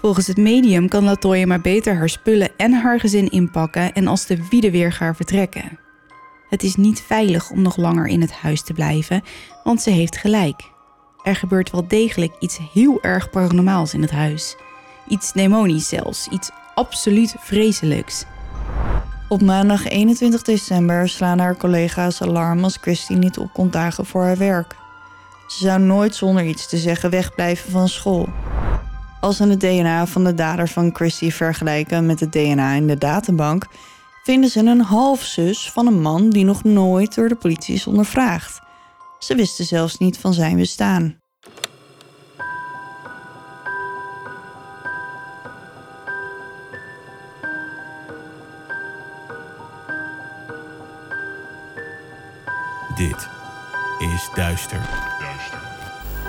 Volgens het medium kan Latoya maar beter haar spullen en haar gezin inpakken en als de wiede weer gaan vertrekken. Het is niet veilig om nog langer in het huis te blijven, want ze heeft gelijk. Er gebeurt wel degelijk iets heel erg paranormaals in het huis. Iets demonisch zelfs, iets absoluut vreselijks. Op maandag 21 december slaan haar collega's alarm als Christy niet op kon dagen voor haar werk. Ze zou nooit zonder iets te zeggen wegblijven van school. Als ze het DNA van de dader van Christy vergelijken met het DNA in de databank, vinden ze een halfzus van een man die nog nooit door de politie is ondervraagd. Ze wisten zelfs niet van zijn bestaan. Dit is Duister.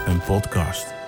Een podcast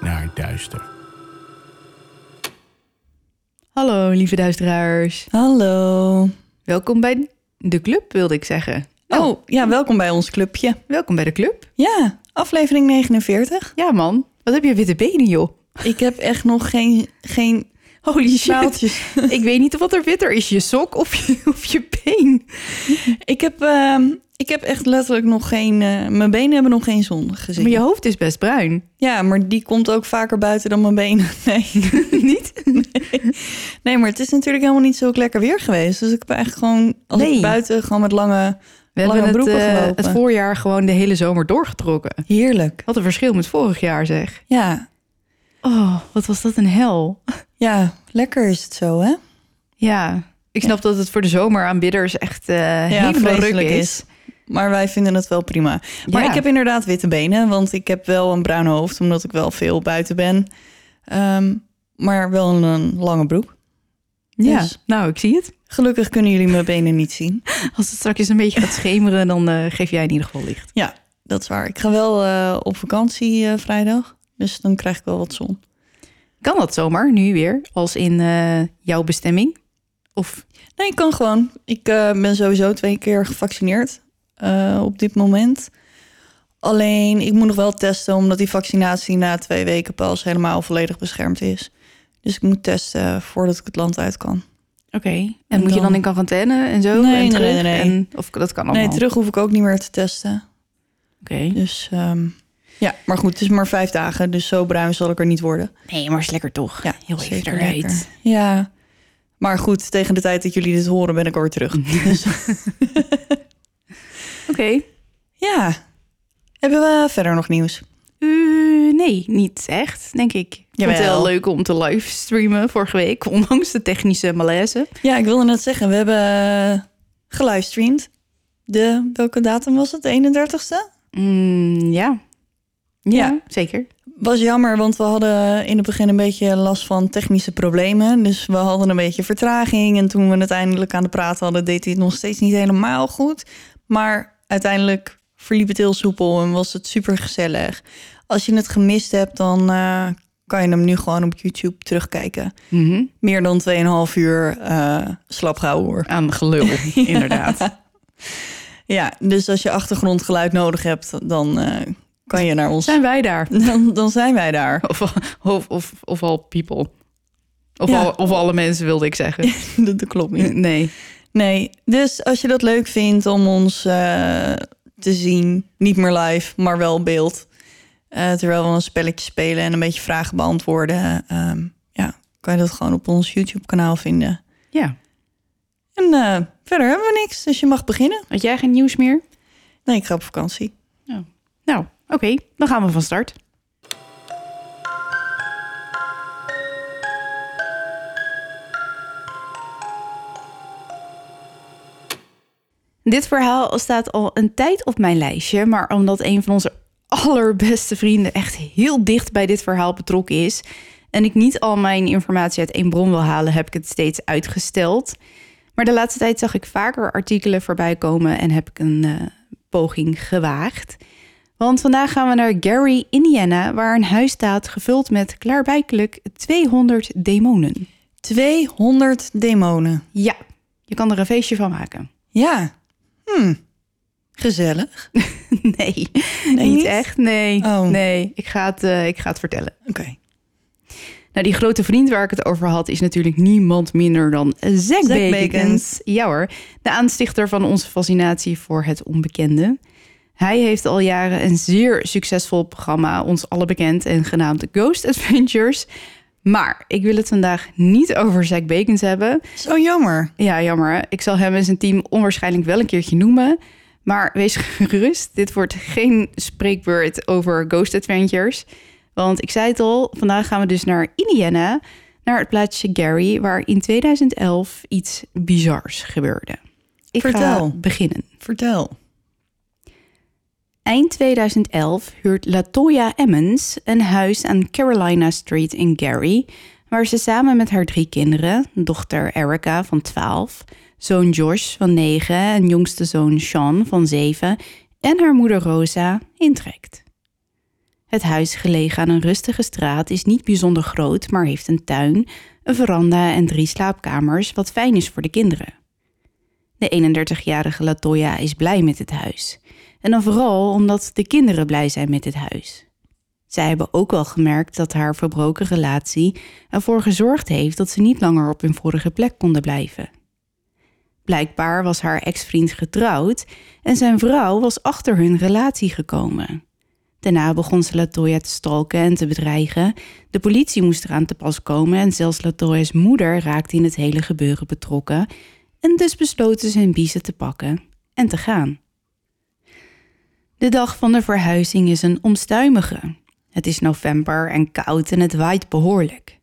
naar duister. Hallo lieve duisteraars. Hallo. Welkom bij de club, wilde ik zeggen. Nou, Oh, ja, welkom bij ons clubje. welkom bij de club. Ja, aflevering 49. Ja man, wat heb je witte benen joh. Ik heb echt nog geen, geen Holy shit. ik weet niet wat er witter is, je sok of je, of je been. Ik heb, ehm, ik heb echt letterlijk nog geen... eh, mijn benen hebben nog geen zon gezien. Maar je hoofd is best bruin. Ja, maar die komt ook vaker buiten dan mijn benen. Nee. niet? nee. Nee, maar het is natuurlijk helemaal niet zo lekker weer geweest. Dus ik heb eigenlijk gewoon... Als Nee. ik buiten gewoon met lange... We Lange hebben het, broeken eh, het voorjaar gewoon de hele zomer doorgetrokken. Heerlijk. Wat een verschil met vorig jaar zeg. Ja. Oh, wat was dat een hel. Ja, lekker is het zo, hè? Ja, ik snap dat het voor de zomeraanbidders echt eh helemaal ruk is. Maar wij vinden het wel prima. Maar Ja. ik heb inderdaad witte benen, want ik heb wel een bruin hoofd, omdat ik wel veel buiten ben. Ehm, maar wel een lange broek. Ja, Dus- nou, ik zie het. Gelukkig kunnen jullie mijn benen niet zien. Als het straks een beetje gaat schemeren, dan eh, geef jij in ieder geval licht. Ja, dat is waar. Ik ga wel eh, op vakantie vrijdag, dus dan krijg ik wel wat zon. Kan dat zomaar, nu weer, als in eh, jouw bestemming? Of, Nee, ik kan gewoon. Ik eh, ben sowieso twee keer gevaccineerd eh, op dit moment. Alleen, ik moet nog wel testen, omdat die vaccinatie na twee weken pas helemaal volledig beschermd is. Dus ik moet testen voordat ik het land uit kan. oké. En, En moet je dan in quarantaine en zo? Nee, en nee, terug? nee, nee. En, of dat kan allemaal? Nee, terug hoef ik ook niet meer te testen. Oké. Dus ehm, ja, maar goed, het is maar vijf dagen, dus zo bruin zal ik er niet worden. Nee, maar is lekker toch? Ja, Heel even eruit. Ja, maar goed, tegen de tijd dat jullie dit horen ben ik alweer terug. dus Oké. ja, hebben we verder nog nieuws? Eh, nee, niet echt, denk ik. Ik vond het wel leuk om te livestreamen vorige week, ondanks de technische malaise. Ja, ik wilde net zeggen, we hebben eh, gelivestreamd. De, welke datum was het? De 31ste? Mm, ja. Ja. Ja. zeker. Was jammer, want we hadden in het begin een beetje last van technische problemen. Dus we hadden een beetje vertraging. En toen we uiteindelijk aan de praat hadden, deed hij het nog steeds niet helemaal goed. Maar uiteindelijk verliep het heel soepel en was het super gezellig. Als je het gemist hebt, dan eh, kan je hem nu gewoon op YouTube terugkijken. Mhm. Meer dan 2,5 uur eh slap gehouden hoor. Aan gelul, inderdaad. Ja, dus als je achtergrondgeluid nodig hebt, dan eh, kan je naar ons. Zijn wij daar? Dan, dan zijn wij daar. Of, of, of, of al people. Of, Ja. al, of alle mensen, wilde ik zeggen. dat, dat klopt niet. Nee. Nee, dus als je dat leuk vindt om ons eh, te zien, niet meer live, maar wel beeld. eh, terwijl we een spelletje spelen en een beetje vragen beantwoorden. ehm, ja, kan je dat gewoon op ons YouTube-kanaal vinden. Ja. En eh, verder hebben we niks, dus je mag beginnen. Had jij geen nieuws meer? Nee, ik ga op vakantie. Nou, oké. Dan gaan we van start. Dit verhaal staat al een tijd op mijn lijstje, maar omdat een van onze allerbeste vrienden echt heel dicht bij dit verhaal betrokken is, en ik niet al mijn informatie uit één bron wil halen, heb ik het steeds uitgesteld. Maar de laatste tijd zag ik vaker artikelen voorbij komen en heb ik een uh, poging gewaagd. Want vandaag gaan we naar Gary, Indiana, waar een huis staat gevuld met klaarblijkelijk 200 demonen. 200 demonen. Ja, je kan er een feestje van maken. Ja. Hm. Gezellig. nee, niet, echt. Nee, Oh. nee. Ik ga het, eh, ik ga het vertellen. Oké. Nou, die grote vriend waar ik het over had, is natuurlijk niemand minder dan Zack, Bakens. Bakens. Ja hoor, de aanstichter van onze fascinatie voor het onbekende. Hij heeft al jaren een zeer succesvol programma, ons alle bekend en genaamd Ghost Adventures. Maar ik wil het vandaag niet over Zack Bakens hebben. Zo jammer. Ja, jammer. Ik zal hem en zijn team onwaarschijnlijk wel een keertje noemen. Maar wees gerust, dit wordt geen spreekbeurt over Ghost Adventures. Want ik zei het al, vandaag gaan we dus naar Indiana, naar het plaatsje Gary, waar in 2011 iets bizars gebeurde. Ik ga Vertel. beginnen. Vertel. Eind 2011 huurt Latoya Emmons een huis aan Carolina Street in Gary, waar ze samen met haar drie kinderen, dochter Erica van 12, zoon Josh van 9 en jongste zoon Sean van 7 en haar moeder Rosa intrekt. Het huis gelegen aan een rustige straat is niet bijzonder groot, maar heeft een tuin, een veranda en drie slaapkamers, wat fijn is voor de kinderen. De 31-jarige Latoya is blij met het huis. En dan vooral omdat de kinderen blij zijn met dit huis. Zij hebben ook wel gemerkt dat haar verbroken relatie ervoor gezorgd heeft dat ze niet langer op hun vorige plek konden blijven. Blijkbaar was haar ex-vriend getrouwd en zijn vrouw was achter hun relatie gekomen. Daarna begon ze Latoya te stalken en te bedreigen. De politie moest eraan te pas komen en zelfs Latoya's moeder raakte in het hele gebeuren betrokken. En dus besloten ze hun biezen te pakken en te gaan. De dag van de verhuizing is een omstuimige. Het is november en koud en het waait behoorlijk.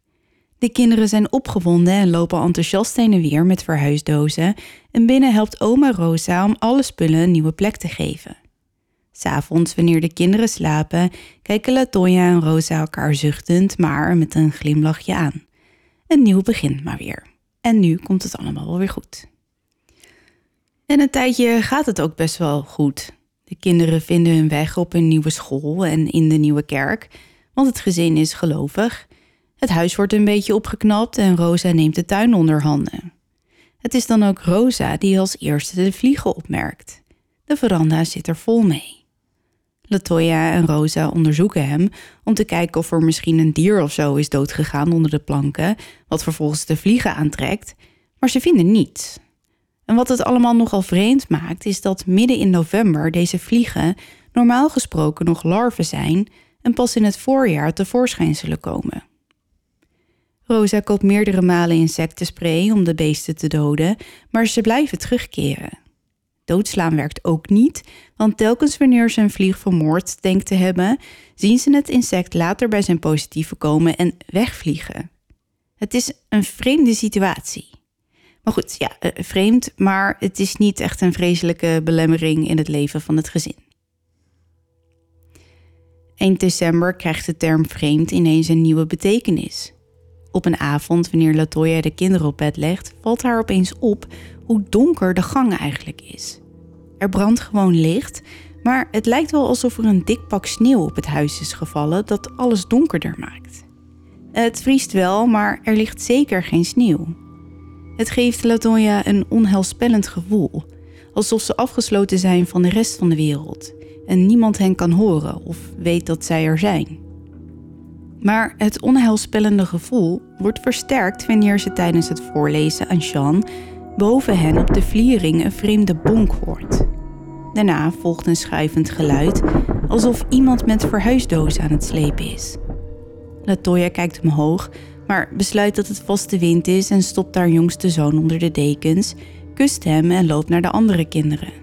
De kinderen zijn opgewonden en lopen enthousiast heen en weer met verhuisdozen. En binnen helpt oma Rosa om alle spullen een nieuwe plek te geven. S'avonds, wanneer de kinderen slapen, kijken Latoya en Rosa elkaar zuchtend, maar met een glimlachje aan. Een nieuw begin maar weer. En nu komt het allemaal wel weer goed. En een tijdje gaat het ook best wel goed. De kinderen vinden hun weg op hun nieuwe school en in de nieuwe kerk, want het gezin is gelovig. Het huis wordt een beetje opgeknapt en Rosa neemt de tuin onder handen. Het is dan ook Rosa die als eerste de vliegen opmerkt. De veranda zit er vol mee. Latoya en Rosa onderzoeken hem om te kijken of er misschien een dier of zo is doodgegaan onder de planken, wat vervolgens de vliegen aantrekt, maar ze vinden niets. En wat het allemaal nogal vreemd maakt, is dat midden in november deze vliegen normaal gesproken nog larven zijn en pas in het voorjaar tevoorschijn zullen komen. Rosa koopt meerdere malen insectenspray om de beesten te doden, maar ze blijven terugkeren. Doodslaan werkt ook niet, want telkens wanneer ze een vlieg vermoord denkt te hebben, zien ze het insect later bij zijn positieve komen en wegvliegen. Het is een vreemde situatie. Maar goed, ja, eh, vreemd, maar het is niet echt een vreselijke belemmering in het leven van het gezin. Eind december krijgt de term vreemd ineens een nieuwe betekenis. Op een avond, wanneer Latoya de kinderen op bed legt, valt haar opeens op hoe donker de gang eigenlijk is. Er brandt gewoon licht, maar het lijkt wel alsof er een dik pak sneeuw op het huis is gevallen dat alles donkerder maakt. Het vriest wel, maar er ligt zeker geen sneeuw. Het geeft Latoya een onheilspellend gevoel, alsof ze afgesloten zijn van de rest van de wereld en niemand hen kan horen of weet dat zij er zijn. Maar het onheilspellende gevoel wordt versterkt wanneer ze tijdens het voorlezen aan Sean boven hen op de vliering een vreemde bonk hoort. Daarna volgt een schuivend geluid, alsof iemand met verhuisdozen aan het slepen is. Latoya kijkt omhoog, maar besluit dat het vast de wind is en stopt haar jongste zoon onder de dekens, kust hem en loopt naar de andere kinderen.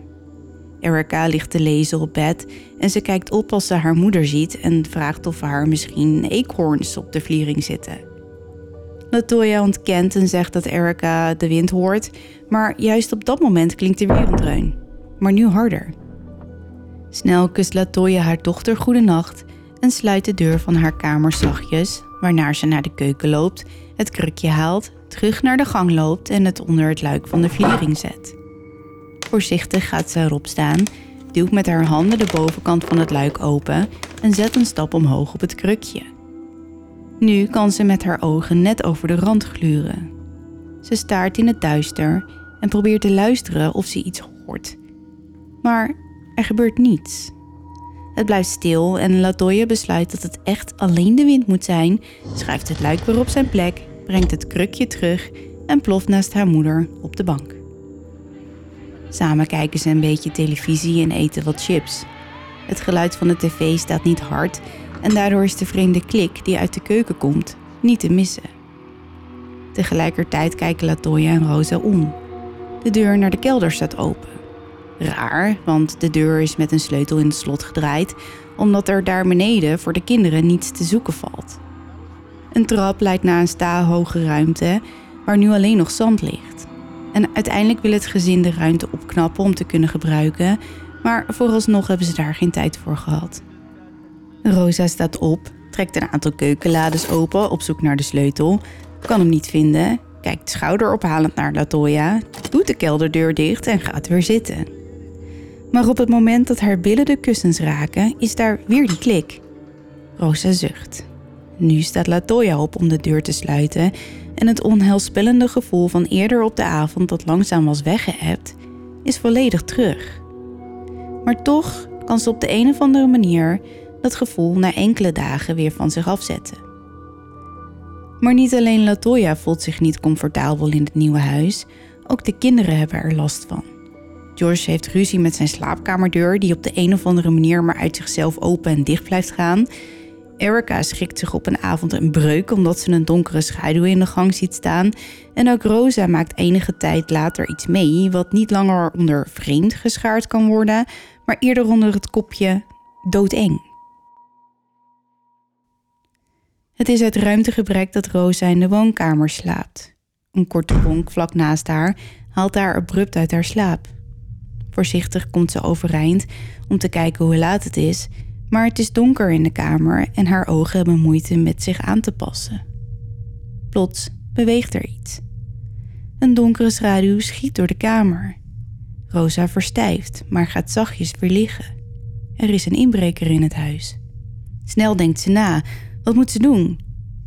Erica ligt te lezen op bed en ze kijkt op als ze haar moeder ziet en vraagt of haar misschien eekhoorns op de vliering zitten. Latoya ontkent en zegt dat Erica de wind hoort, maar juist op dat moment klinkt er weer een dreun, maar nu harder. Snel kust Latoya haar dochter goedenacht en sluit de deur van haar kamer zachtjes, waarna ze naar de keuken loopt, het krukje haalt, terug naar de gang loopt en het onder het luik van de vliering zet. Voorzichtig gaat ze erop staan, duwt met haar handen de bovenkant van het luik open en zet een stap omhoog op het krukje. Nu kan ze met haar ogen net over de rand gluren. Ze staart in het duister en probeert te luisteren of ze iets hoort. Maar er gebeurt niets. Het blijft stil en Latoya besluit dat het echt alleen de wind moet zijn, schuift het luik weer op zijn plek, brengt het krukje terug en ploft naast haar moeder op de bank. Samen kijken ze een beetje televisie en eten wat chips. Het geluid van de tv staat niet hard en daardoor is de vreemde klik die uit de keuken komt niet te missen. Tegelijkertijd kijken Latoya en Rosa om. De deur naar de kelder staat open. Raar, want de deur is met een sleutel in het slot gedraaid, omdat er daar beneden voor de kinderen niets te zoeken valt. Een trap leidt naar een staalhoge ruimte waar nu alleen nog zand ligt. En uiteindelijk wil het gezin de ruimte opknappen om te kunnen gebruiken, maar vooralsnog hebben ze daar geen tijd voor gehad. Rosa staat op, trekt een aantal keukenlades open op zoek naar de sleutel, kan hem niet vinden, kijkt schouderophalend naar Latoya, doet de kelderdeur dicht en gaat weer zitten. Maar op het moment dat haar billen de kussens raken, is daar weer die klik. Rosa zucht. Nu staat Latoya op om de deur te sluiten en het onheilspellende gevoel van eerder op de avond dat langzaam was weggeëpt, is volledig terug. Maar toch kan ze op de een of andere manier dat gevoel na enkele dagen weer van zich afzetten. Maar niet alleen Latoya voelt zich niet comfortabel in het nieuwe huis, ook de kinderen hebben er last van. George heeft ruzie met zijn slaapkamerdeur, die op de een of andere manier maar uit zichzelf open en dicht blijft gaan. Erica schrikt zich op een avond een breuk omdat ze een donkere schaduw in de gang ziet staan. En ook Rosa maakt enige tijd later iets mee, wat niet langer onder vreemd geschaard kan worden, maar eerder onder het kopje doodeng. Het is uit ruimtegebrek dat Rosa in de woonkamer slaapt. Een korte bonk vlak naast haar haalt haar abrupt uit haar slaap. Voorzichtig komt ze overeind om te kijken hoe laat het is, maar het is donker in de kamer en haar ogen hebben moeite met zich aan te passen. Plots beweegt er iets. Een donkere schaduw schiet door de kamer. Rosa verstijft, maar gaat zachtjes weer liggen. Er is een inbreker in het huis. Snel denkt ze na. Wat moet ze doen?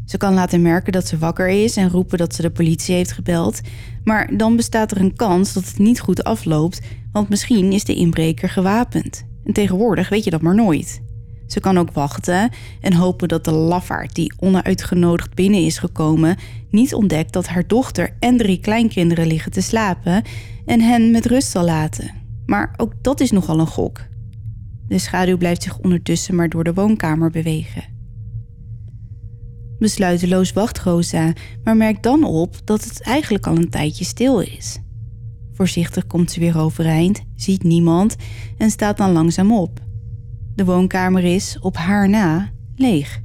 Ze kan laten merken dat ze wakker is en roepen dat ze de politie heeft gebeld. Maar dan bestaat er een kans dat het niet goed afloopt, want misschien is de inbreker gewapend. En tegenwoordig weet je dat maar nooit. Ze kan ook wachten en hopen dat de lafaard die onuitgenodigd binnen is gekomen niet ontdekt dat haar dochter en drie kleinkinderen liggen te slapen en hen met rust zal laten. Maar ook dat is nogal een gok. De schaduw blijft zich ondertussen maar door de woonkamer bewegen. Besluiteloos wacht Rosa, maar merkt dan op dat het eigenlijk al een tijdje stil is. Voorzichtig komt ze weer overeind, ziet niemand en staat dan langzaam op. De woonkamer is, op haar na, leeg.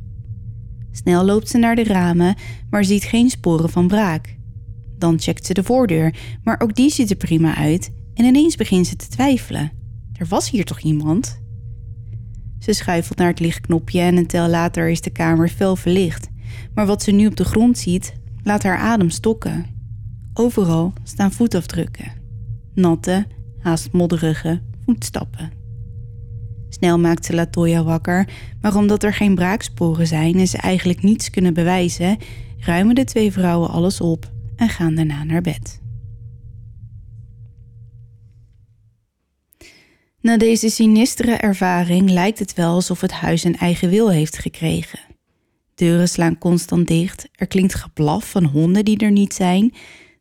Snel loopt ze naar de ramen, maar ziet geen sporen van braak. Dan checkt ze de voordeur, maar ook die ziet er prima uit en ineens begint ze te twijfelen. Er was hier toch iemand? Ze schuifelt naar het lichtknopje en een tel later is de kamer fel verlicht. Maar wat ze nu op de grond ziet, laat haar adem stokken. Overal staan voetafdrukken. Natte, haast modderige voetstappen. Snel maakt ze Latoya wakker, maar omdat er geen braaksporen zijn en ze eigenlijk niets kunnen bewijzen, ruimen de twee vrouwen alles op en gaan daarna naar bed. Na deze sinistere ervaring lijkt het wel alsof het huis een eigen wil heeft gekregen. Deuren slaan constant dicht, er klinkt geblaf van honden die er niet zijn.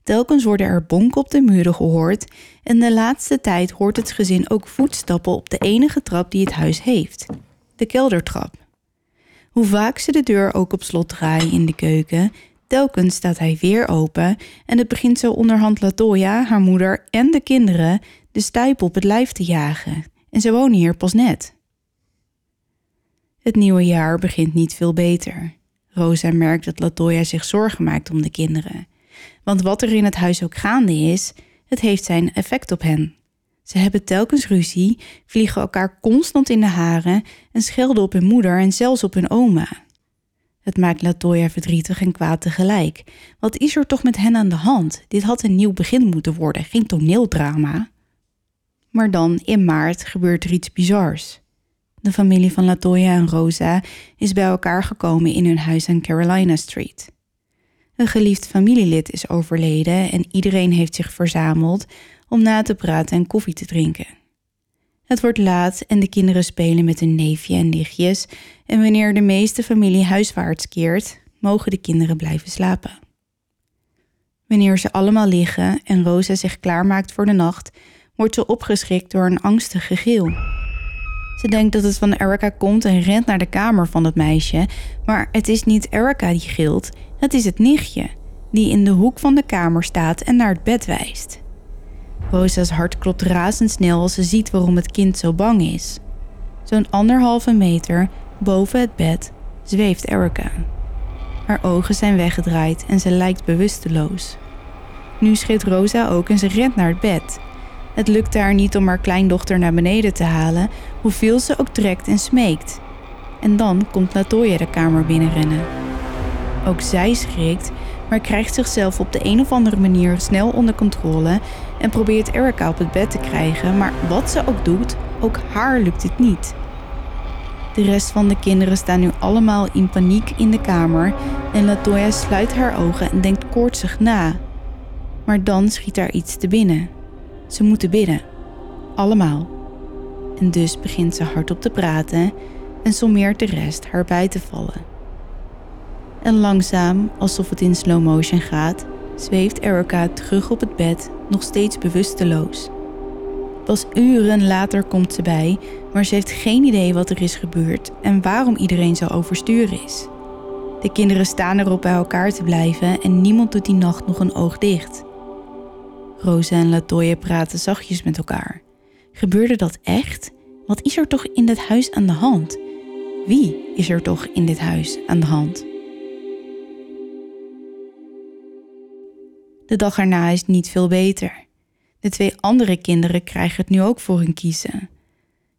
Telkens worden er bonken op de muren gehoord en de laatste tijd hoort het gezin ook voetstappen op de enige trap die het huis heeft, de keldertrap. Hoe vaak ze de deur ook op slot draaien in de keuken, telkens staat hij weer open en het begint zo onderhand Latoya, haar moeder en de kinderen de stuip op het lijf te jagen. En ze wonen hier pas net. Het nieuwe jaar begint niet veel beter. Rosa merkt dat Latoya zich zorgen maakt om de kinderen. Want wat er in het huis ook gaande is, het heeft zijn effect op hen. Ze hebben telkens ruzie, vliegen elkaar constant in de haren en schelden op hun moeder en zelfs op hun oma. Het maakt Latoya verdrietig en kwaad tegelijk. Wat is er toch met hen aan de hand? Dit had een nieuw begin moeten worden, geen toneeldrama. Maar dan, in maart, gebeurt er iets bizars. De familie van Latoya en Rosa is bij elkaar gekomen in hun huis aan Carolina Street. Een geliefd familielid is overleden en iedereen heeft zich verzameld om na te praten en koffie te drinken. Het wordt laat en de kinderen spelen met hun neefje en nichtjes en wanneer de meeste familie huiswaarts keert, mogen de kinderen blijven slapen. Wanneer ze allemaal liggen en Rosa zich klaarmaakt voor de nacht, wordt ze opgeschrikt door een angstig gegil. Ze denkt dat het van Erica komt en rent naar de kamer van het meisje, maar het is niet Erica die gilt, het is het nichtje, die in de hoek van de kamer staat en naar het bed wijst. Rosa's hart klopt razendsnel als ze ziet waarom het kind zo bang is. Zo'n anderhalve meter boven het bed zweeft Erica. Haar ogen zijn weggedraaid en ze lijkt bewusteloos. Nu schreeuwt Rosa ook en ze rent naar het bed. Het lukt haar niet om haar kleindochter naar beneden te halen, hoeveel ze ook trekt en smeekt. En dan komt Latoya de kamer binnenrennen. Ook zij schrikt, maar krijgt zichzelf op de een of andere manier snel onder controle en probeert Erica op het bed te krijgen, maar wat ze ook doet, ook haar lukt het niet. De rest van de kinderen staan nu allemaal in paniek in de kamer en Latoya sluit haar ogen en denkt koortsig na. Maar dan schiet haar iets te binnen. Ze moeten bidden. Allemaal. En dus begint ze hardop te praten en sommeert de rest haar bij te vallen. En langzaam, alsof het in slow motion gaat, zweeft Erica terug op het bed, nog steeds bewusteloos. Pas uren later komt ze bij, maar ze heeft geen idee wat er is gebeurd en waarom iedereen zo overstuur is. De kinderen staan erop bij elkaar te blijven en niemand doet die nacht nog een oog dicht. Rosa en Latoya praten zachtjes met elkaar. Gebeurde dat echt? Wat is er toch in dit huis aan de hand? Wie is er toch in dit huis aan de hand? De dag erna is niet veel beter. De twee andere kinderen krijgen het nu ook voor hun kiezen.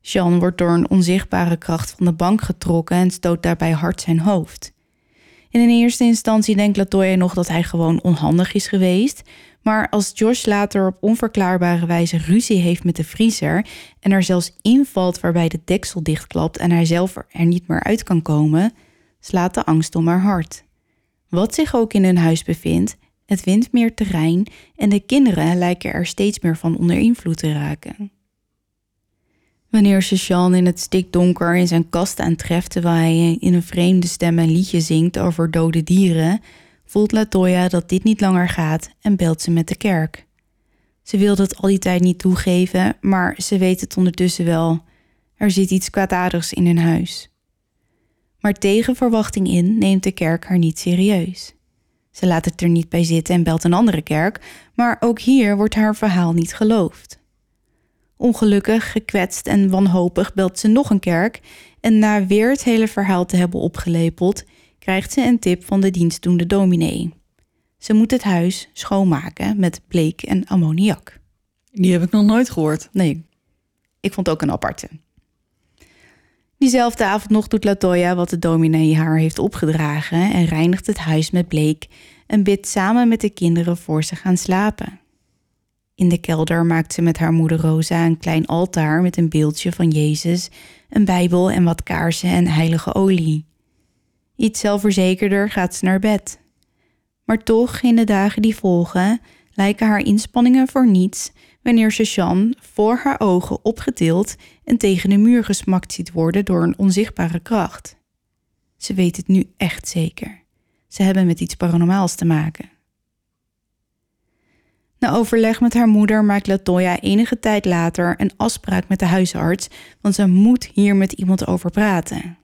Jean wordt door een onzichtbare kracht van de bank getrokken en stoot daarbij hard zijn hoofd. In eerste instantie denkt Latoya nog dat hij gewoon onhandig is geweest, maar als Josh later op onverklaarbare wijze ruzie heeft met de vriezer en er zelfs invalt waarbij de deksel dichtklapt en hij zelf er niet meer uit kan komen, slaat de angst om haar hart. Wat zich ook in hun huis bevindt, het wint meer terrein en de kinderen lijken er steeds meer van onder invloed te raken. Wanneer Jean in het stikdonker in zijn kast aantreft terwijl hij in een vreemde stem een liedje zingt over dode dieren, voelt Latoya dat dit niet langer gaat en belt ze met de kerk. Ze wil het al die tijd niet toegeven, maar ze weet het ondertussen wel. Er zit iets kwaadaardigs in hun huis. Maar tegen verwachting in neemt de kerk haar niet serieus. Ze laat het er niet bij zitten en belt een andere kerk, maar ook hier wordt haar verhaal niet geloofd. Ongelukkig, gekwetst en wanhopig belt ze nog een kerk en na weer het hele verhaal te hebben opgelepeld, krijgt ze een tip van de dienstdoende dominee. Ze moet het huis schoonmaken met bleek en ammoniak. Die heb ik nog nooit gehoord. Nee, ik vond ook een aparte. Diezelfde avond nog doet Latoya wat de dominee haar heeft opgedragen en reinigt het huis met bleek en bidt samen met de kinderen voor ze gaan slapen. In de kelder maakt ze met haar moeder Rosa een klein altaar met een beeldje van Jezus, een Bijbel en wat kaarsen en heilige olie. Iets zelfverzekerder gaat ze naar bed. Maar toch, in de dagen die volgen, lijken haar inspanningen voor niets wanneer ze Jean voor haar ogen opgetild en tegen de muur gesmakt ziet worden door een onzichtbare kracht. Ze weet het nu echt zeker. Ze hebben met iets paranormaals te maken. Na overleg met haar moeder maakt Latoya enige tijd later een afspraak met de huisarts, want ze moet hier met iemand over praten.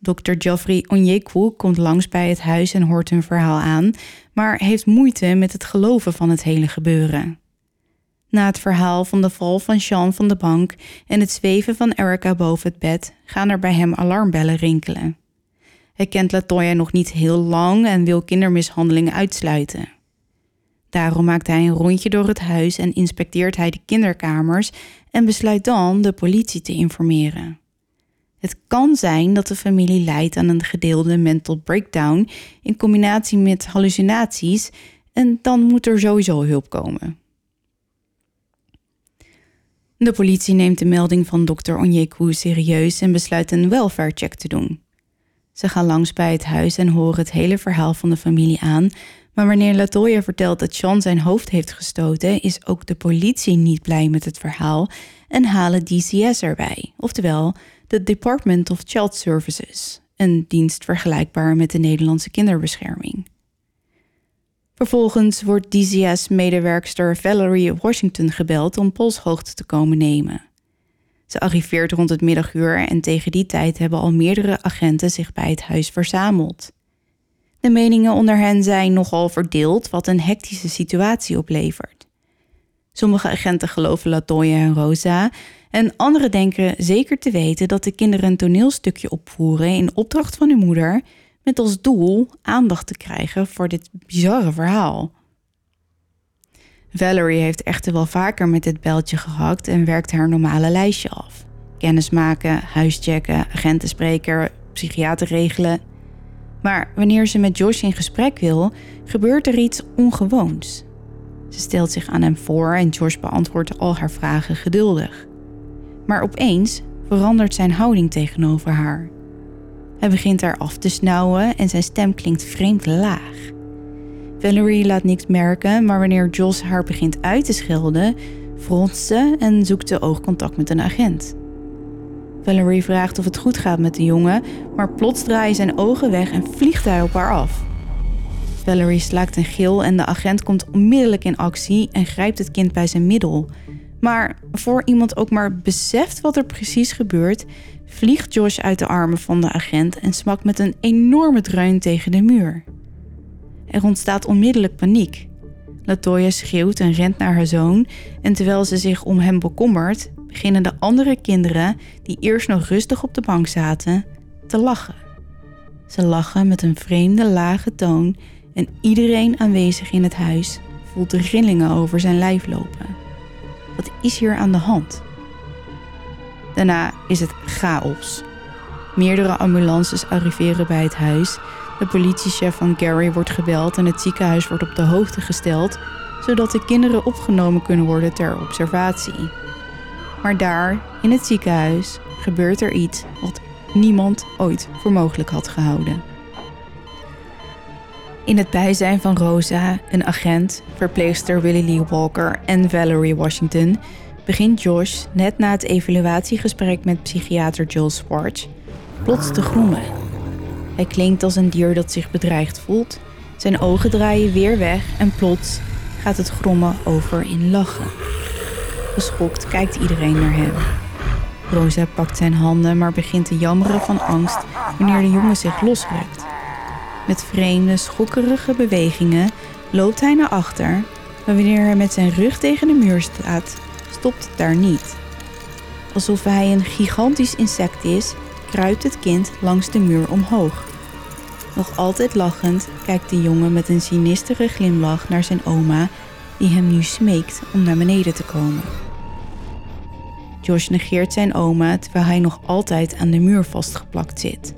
Dr. Geoffrey Onyekwu komt langs bij het huis en hoort hun verhaal aan, maar heeft moeite met het geloven van het hele gebeuren. Na het verhaal van de val van Sean van de bank en het zweven van Erica boven het bed, gaan er bij hem alarmbellen rinkelen. Hij kent Latoya nog niet heel lang en wil kindermishandelingen uitsluiten. Daarom maakt hij een rondje door het huis en inspecteert hij de kinderkamers en besluit dan de politie te informeren. Het kan zijn dat de familie lijdt aan een gedeelde mental breakdown in combinatie met hallucinaties en dan moet er sowieso hulp komen. De politie neemt de melding van dokter Onyeku serieus en besluit een welfare check te doen. Ze gaan langs bij het huis en horen het hele verhaal van de familie aan. Maar wanneer Latoya vertelt dat Sean zijn hoofd heeft gestoten, is ook de politie niet blij met het verhaal en halen DCS erbij, oftewel de Department of Child Services, een dienst vergelijkbaar met de Nederlandse kinderbescherming. Vervolgens wordt DCS-medewerkster Valerie Washington gebeld om polshoogte te komen nemen. Ze arriveert rond het middaguur en tegen die tijd hebben al meerdere agenten zich bij het huis verzameld. De meningen onder hen zijn nogal verdeeld, wat een hectische situatie oplevert. Sommige agenten geloven Latoya en Rosa, en anderen denken zeker te weten dat de kinderen een toneelstukje opvoeren in opdracht van hun moeder, met als doel aandacht te krijgen voor dit bizarre verhaal. Valerie heeft echter wel vaker met dit beltje gehakt en werkt haar normale lijstje af. Kennismaken, huischecken, agentenspreker, psychiater regelen. Maar wanneer ze met Josh in gesprek wil, gebeurt er iets ongewoons. Ze stelt zich aan hem voor en Josh beantwoordt al haar vragen geduldig. Maar opeens verandert zijn houding tegenover haar. Hij begint haar af te snauwen en zijn stem klinkt vreemd laag. Valerie laat niks merken, maar wanneer Jos haar begint uit te schelden, fronst ze en zoekt ze oogcontact met een agent. Valerie vraagt of het goed gaat met de jongen, maar plots draaien zijn ogen weg en vliegt hij op haar af. Valerie slaakt een gil en de agent komt onmiddellijk in actie en grijpt het kind bij zijn middel. Maar voor iemand ook maar beseft wat er precies gebeurt, vliegt Josh uit de armen van de agent en smakt met een enorme dreun tegen de muur. Er ontstaat onmiddellijk paniek. Latoya schreeuwt en rent naar haar zoon en terwijl ze zich om hem bekommert, beginnen de andere kinderen, die eerst nog rustig op de bank zaten, te lachen. Ze lachen met een vreemde lage toon en iedereen aanwezig in het huis voelt de rillingen over zijn lijf lopen. Wat is hier aan de hand? Daarna is het chaos. Meerdere ambulances arriveren bij het huis. De politiechef van Gary wordt gebeld en het ziekenhuis wordt op de hoogte gesteld, zodat de kinderen opgenomen kunnen worden ter observatie. Maar daar, in het ziekenhuis, gebeurt er iets wat niemand ooit voor mogelijk had gehouden. In het bijzijn van Rosa, een agent, verpleegster Willie Lee Walker en Valerie Washington begint Josh, net na het evaluatiegesprek met psychiater Joel Swartz, plots te groemen. Hij klinkt als een dier dat zich bedreigd voelt. Zijn ogen draaien weer weg en plots gaat het grommen over in lachen. Geschokt kijkt iedereen naar hem. Rosa pakt zijn handen, maar begint te jammeren van angst wanneer de jongen zich losrukt. Met vreemde, schokkerige bewegingen loopt hij naar achter, maar wanneer hij met zijn rug tegen de muur staat, stopt het daar niet. Alsof hij een gigantisch insect is, kruipt het kind langs de muur omhoog. Nog altijd lachend kijkt de jongen met een sinistere glimlach naar zijn oma, die hem nu smeekt om naar beneden te komen. Josh negeert zijn oma terwijl hij nog altijd aan de muur vastgeplakt zit.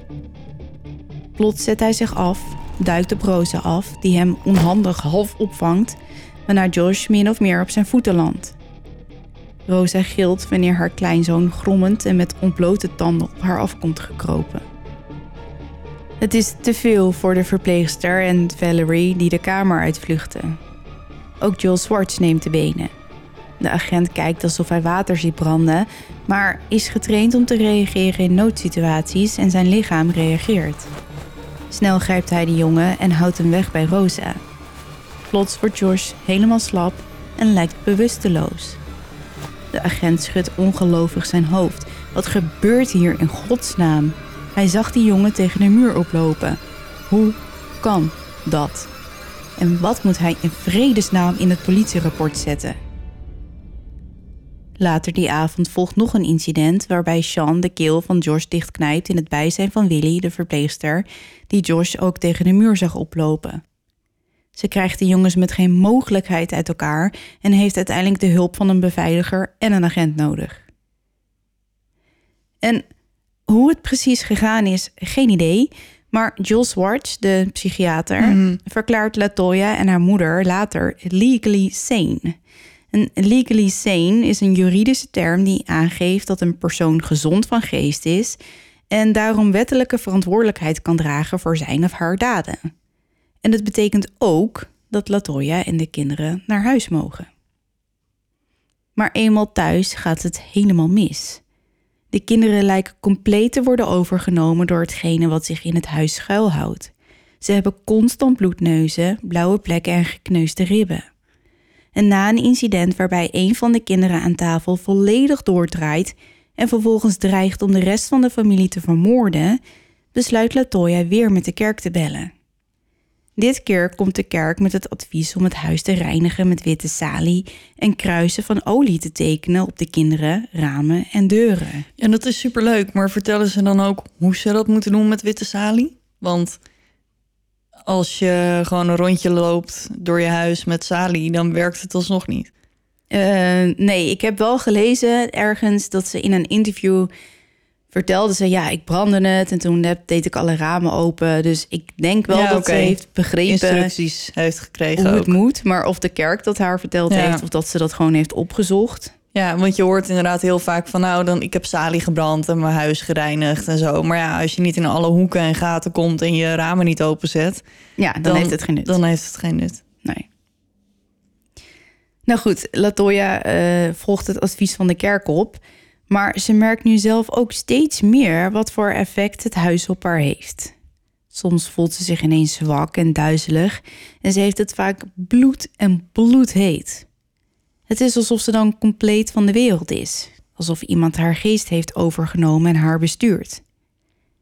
Plots zet hij zich af, duikt op Rosa af, die hem onhandig half opvangt, waarna Josh min of meer op zijn voeten landt. Rosa gilt wanneer haar kleinzoon grommend en met ontblote tanden op haar afkomt gekropen. Het is te veel voor de verpleegster en Valerie die de kamer uitvluchten. Ook Joel Swartz neemt de benen. De agent kijkt alsof hij water ziet branden, maar is getraind om te reageren in noodsituaties en zijn lichaam reageert. Snel grijpt hij de jongen en houdt hem weg bij Rosa. Plots wordt Josh helemaal slap en lijkt bewusteloos. De agent schudt ongelovig zijn hoofd. Wat gebeurt hier in godsnaam? Hij zag die jongen tegen de muur oplopen. Hoe kan dat? En wat moet hij in vredesnaam in het politierapport zetten? Later die avond volgt nog een incident waarbij Sean de keel van Josh dichtknijpt in het bijzijn van Willy, de verpleegster, die Josh ook tegen de muur zag oplopen. Ze krijgt de jongens met geen mogelijkheid uit elkaar en heeft uiteindelijk de hulp van een beveiliger en een agent nodig. En Hoe het precies gegaan is, geen idee. Maar Jill Swartz, de psychiater, Mhm. verklaart Latoya en haar moeder later legally sane. Een legally sane is een juridische term die aangeeft dat een persoon gezond van geest is en daarom wettelijke verantwoordelijkheid kan dragen voor zijn of haar daden. En dat betekent ook dat Latoya en de kinderen naar huis mogen. Maar eenmaal thuis gaat het helemaal mis. De kinderen lijken compleet te worden overgenomen door hetgene wat zich in het huis schuilhoudt. Ze hebben constant bloedneuzen, blauwe plekken en gekneusde ribben. En na een incident waarbij een van de kinderen aan tafel volledig doordraait en vervolgens dreigt om de rest van de familie te vermoorden, besluit Latoya weer met de kerk te bellen. Dit keer komt de kerk met het advies om het huis te reinigen met witte salie en kruisen van olie te tekenen op de kinderen, ramen en deuren. En dat is superleuk, maar vertellen ze dan ook hoe ze dat moeten doen met witte salie? Want als je gewoon een rondje loopt door je huis met salie, dan werkt het alsnog niet. Eh, nee, ik heb wel gelezen ergens dat ze in een interview vertelde ze... ja, ik brandde het en toen heb- deed ik alle ramen open. Dus ik denk wel Ja, dat ze heeft begrepen Instructies heeft gekregen hoe ook. het moet. Maar of de kerk dat haar verteld Ja. heeft... of dat ze dat gewoon heeft opgezocht. Ja, want je hoort inderdaad heel vaak van... nou, dan, ik heb salie gebrand en mijn huis gereinigd en zo. Maar ja, als je niet in alle hoeken en gaten komt... en je ramen niet openzet, Ja, dan, dan, heeft het geen nut. dan heeft het geen nut. Nee. Nou goed, Latoya eh, volgt het advies van de kerk op. Maar ze merkt nu zelf ook steeds meer wat voor effect het huis op haar heeft. Soms voelt ze zich ineens zwak en duizelig en ze heeft het vaak bloed en bloedheet. Het is alsof ze dan compleet van de wereld is. Alsof iemand haar geest heeft overgenomen en haar bestuurt.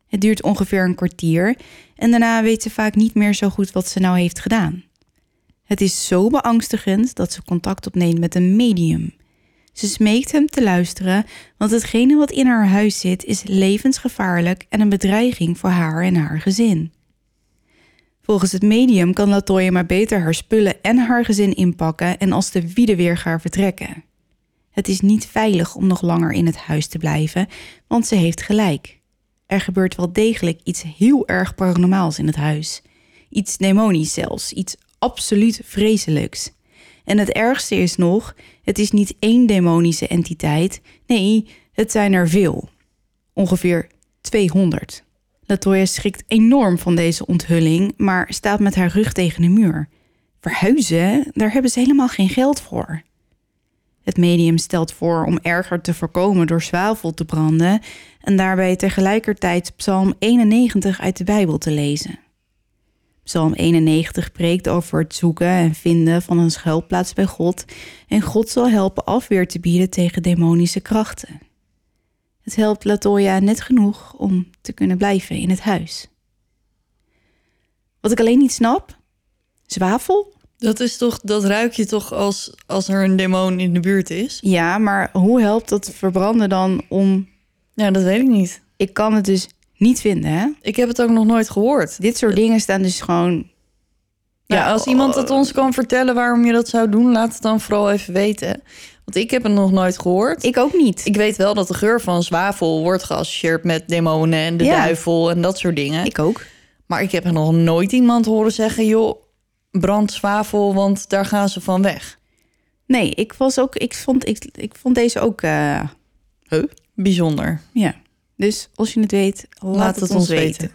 Het duurt ongeveer een kwartier en daarna weet ze vaak niet meer zo goed wat ze nou heeft gedaan. Het is zo beangstigend dat ze contact opneemt met een medium. Ze smeekt hem te luisteren, want hetgene wat in haar huis zit is levensgevaarlijk en een bedreiging voor haar en haar gezin. Volgens het medium kan Latoya maar beter haar spullen en haar gezin inpakken en als de wiede weer gaan vertrekken. Het is niet veilig om nog langer in het huis te blijven, want ze heeft gelijk. Er gebeurt wel degelijk iets heel erg paranormaals in het huis. Iets demonisch zelfs, iets absoluut vreselijks. En het ergste is nog, het is niet één demonische entiteit. Nee, het zijn er veel. Ongeveer 200. Latoya schrikt enorm van deze onthulling, maar staat met haar rug tegen de muur. Verhuizen, daar hebben ze helemaal geen geld voor. Het medium stelt voor om erger te voorkomen door zwavel te branden en daarbij tegelijkertijd Psalm 91 uit de Bijbel te lezen. Psalm 91 preekt over het zoeken en vinden van een schuilplaats bij God en God zal helpen afweer te bieden tegen demonische krachten. Het helpt Latoya net genoeg om te kunnen blijven in het huis. Wat ik alleen niet snap, zwavel? Dat, is toch, dat ruik je toch als, als er een demon in de buurt is? Ja, maar hoe helpt dat verbranden dan om... Ja, dat weet ik niet. Ik kan het dus niet vinden, hè? Ik heb het ook nog nooit gehoord. Dit soort dingen staan dus gewoon... Ja, als iemand het ons kan vertellen waarom je dat zou doen, laat het dan vooral even weten. Want ik heb het nog nooit gehoord. Ik, ook niet. ik weet wel dat de geur van zwavel wordt geassocieerd met demonen en de Ja. duivel en dat soort dingen. Ik ook. Maar ik heb er nog nooit iemand horen zeggen, joh, brand zwavel, want daar gaan ze van weg. Nee, ik was ook... Ik vond, ik, ik vond deze ook... eh, Bijzonder. Ja, dus als je het weet, laat, het, ons weten.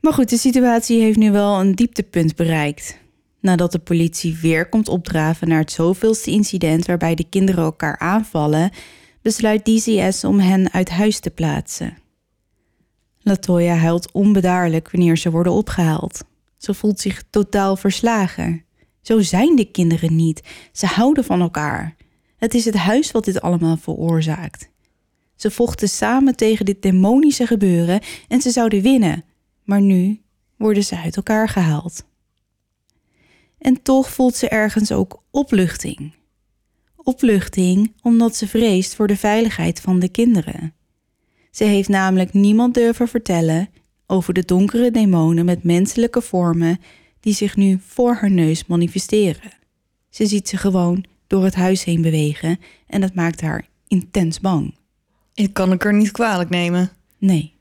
Maar goed, de situatie heeft nu wel een dieptepunt bereikt. Nadat de politie weer komt opdraven naar het zoveelste incident waarbij de kinderen elkaar aanvallen, besluit DCS om hen uit huis te plaatsen. Latoya huilt onbedaarlijk wanneer ze worden opgehaald. Ze voelt zich totaal verslagen. Zo zijn de kinderen niet. Ze houden van elkaar. Het is het huis wat dit allemaal veroorzaakt. Ze vochten samen tegen dit demonische gebeuren en ze zouden winnen. Maar nu worden ze uit elkaar gehaald. En toch voelt ze ergens ook opluchting. Opluchting omdat ze vreest voor de veiligheid van de kinderen. Ze heeft namelijk niemand durven vertellen over de donkere demonen met menselijke vormen die zich nu voor haar neus manifesteren. Ze ziet ze gewoon door het huis heen bewegen en dat maakt haar intens bang. Ik kan ik er niet kwalijk nemen. Nee.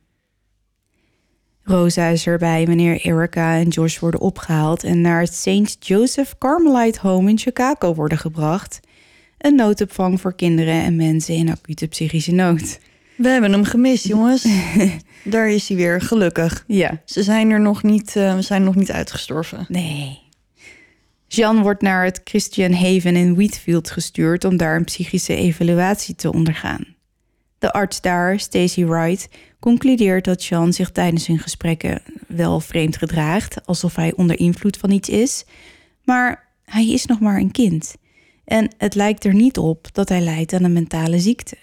Rosa is erbij wanneer Erica en Josh worden opgehaald en naar het St. Joseph Carmelite Home in Chicago worden gebracht. Een noodopvang voor kinderen en mensen in acute psychische nood. We hebben hem gemist, jongens. Daar is hij weer, gelukkig. Ja. Ze zijn er nog niet, uh, we zijn nog niet uitgestorven. Nee. Jean wordt naar het Christian Haven in Wheatfield gestuurd om daar een psychische evaluatie te ondergaan. De arts daar, Stacy Wright, concludeert dat Jean zich tijdens hun gesprekken wel vreemd gedraagt, alsof hij onder invloed van iets is, maar hij is nog maar een kind. En het lijkt er niet op dat hij lijdt aan een mentale ziekte.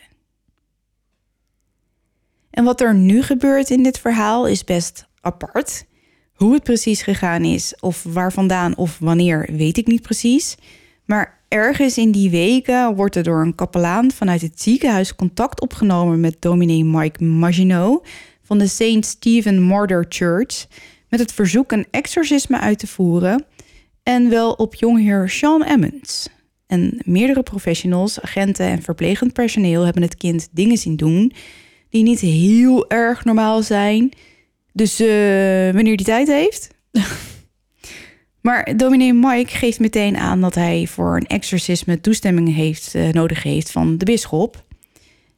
En wat er nu gebeurt in dit verhaal is best apart. Hoe het precies gegaan is, of waar vandaan of wanneer, weet ik niet precies. Maar ergens in die weken wordt er door een kapelaan vanuit het ziekenhuis contact opgenomen met dominee Mike Maginot van de St. Stephen Martyr Church met het verzoek een exorcisme uit te voeren en wel op jongheer Sean Emmons. En meerdere professionals, agenten en verplegend personeel hebben het kind dingen zien doen die niet heel erg normaal zijn. Dus uh, wanneer die tijd heeft. maar dominee Mike geeft meteen aan dat hij voor een exorcisme toestemming heeft, uh, nodig heeft van de bisschop.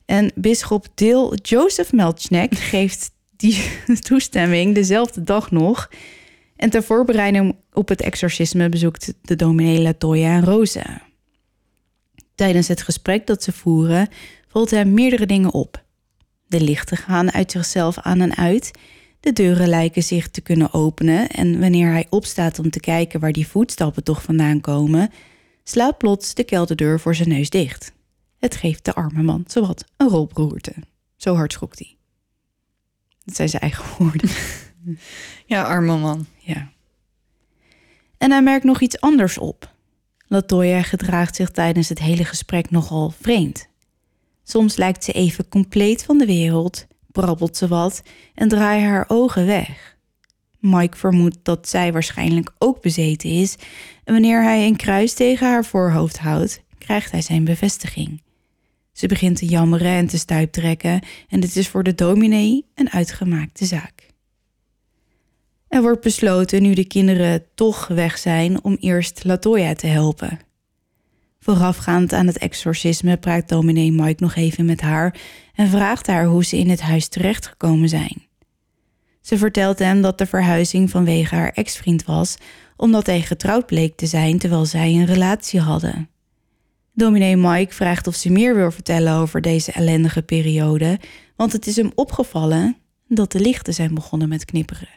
En bisschop Deel Joseph Melchnek geeft die toestemming dezelfde dag nog. En ter voorbereiding op het exorcisme bezoekt de dominee Latoya en Rosa. Tijdens het gesprek dat ze voeren valt hem meerdere dingen op. De lichten gaan uit zichzelf aan en uit. De deuren lijken zich te kunnen openen en wanneer hij opstaat om te kijken waar die voetstappen toch vandaan komen, slaat plots de kelderdeur voor zijn neus dicht. Het geeft de arme man zowat een rolberoerte. Zo hard schokt hij. Dat zijn zijn eigen woorden. Ja, arme man. Ja. En hij merkt nog iets anders op. Latoya gedraagt zich tijdens het hele gesprek nogal vreemd. Soms lijkt ze even compleet van de wereld, brabbelt ze wat en draait haar ogen weg. Mike vermoedt dat zij waarschijnlijk ook bezeten is en wanneer hij een kruis tegen haar voorhoofd houdt, krijgt hij zijn bevestiging. Ze begint te jammeren en te stuiptrekken en dit is voor de dominee een uitgemaakte zaak. Er wordt besloten, nu de kinderen toch weg zijn, om eerst Latoya te helpen. Voorafgaand aan het exorcisme praat dominee Mike nog even met haar en vraagt haar hoe ze in het huis terechtgekomen zijn. Ze vertelt hem dat de verhuizing vanwege haar ex-vriend was, omdat hij getrouwd bleek te zijn terwijl zij een relatie hadden. Dominee Mike vraagt of ze meer wil vertellen over deze ellendige periode, want het is hem opgevallen dat de lichten zijn begonnen met knipperen.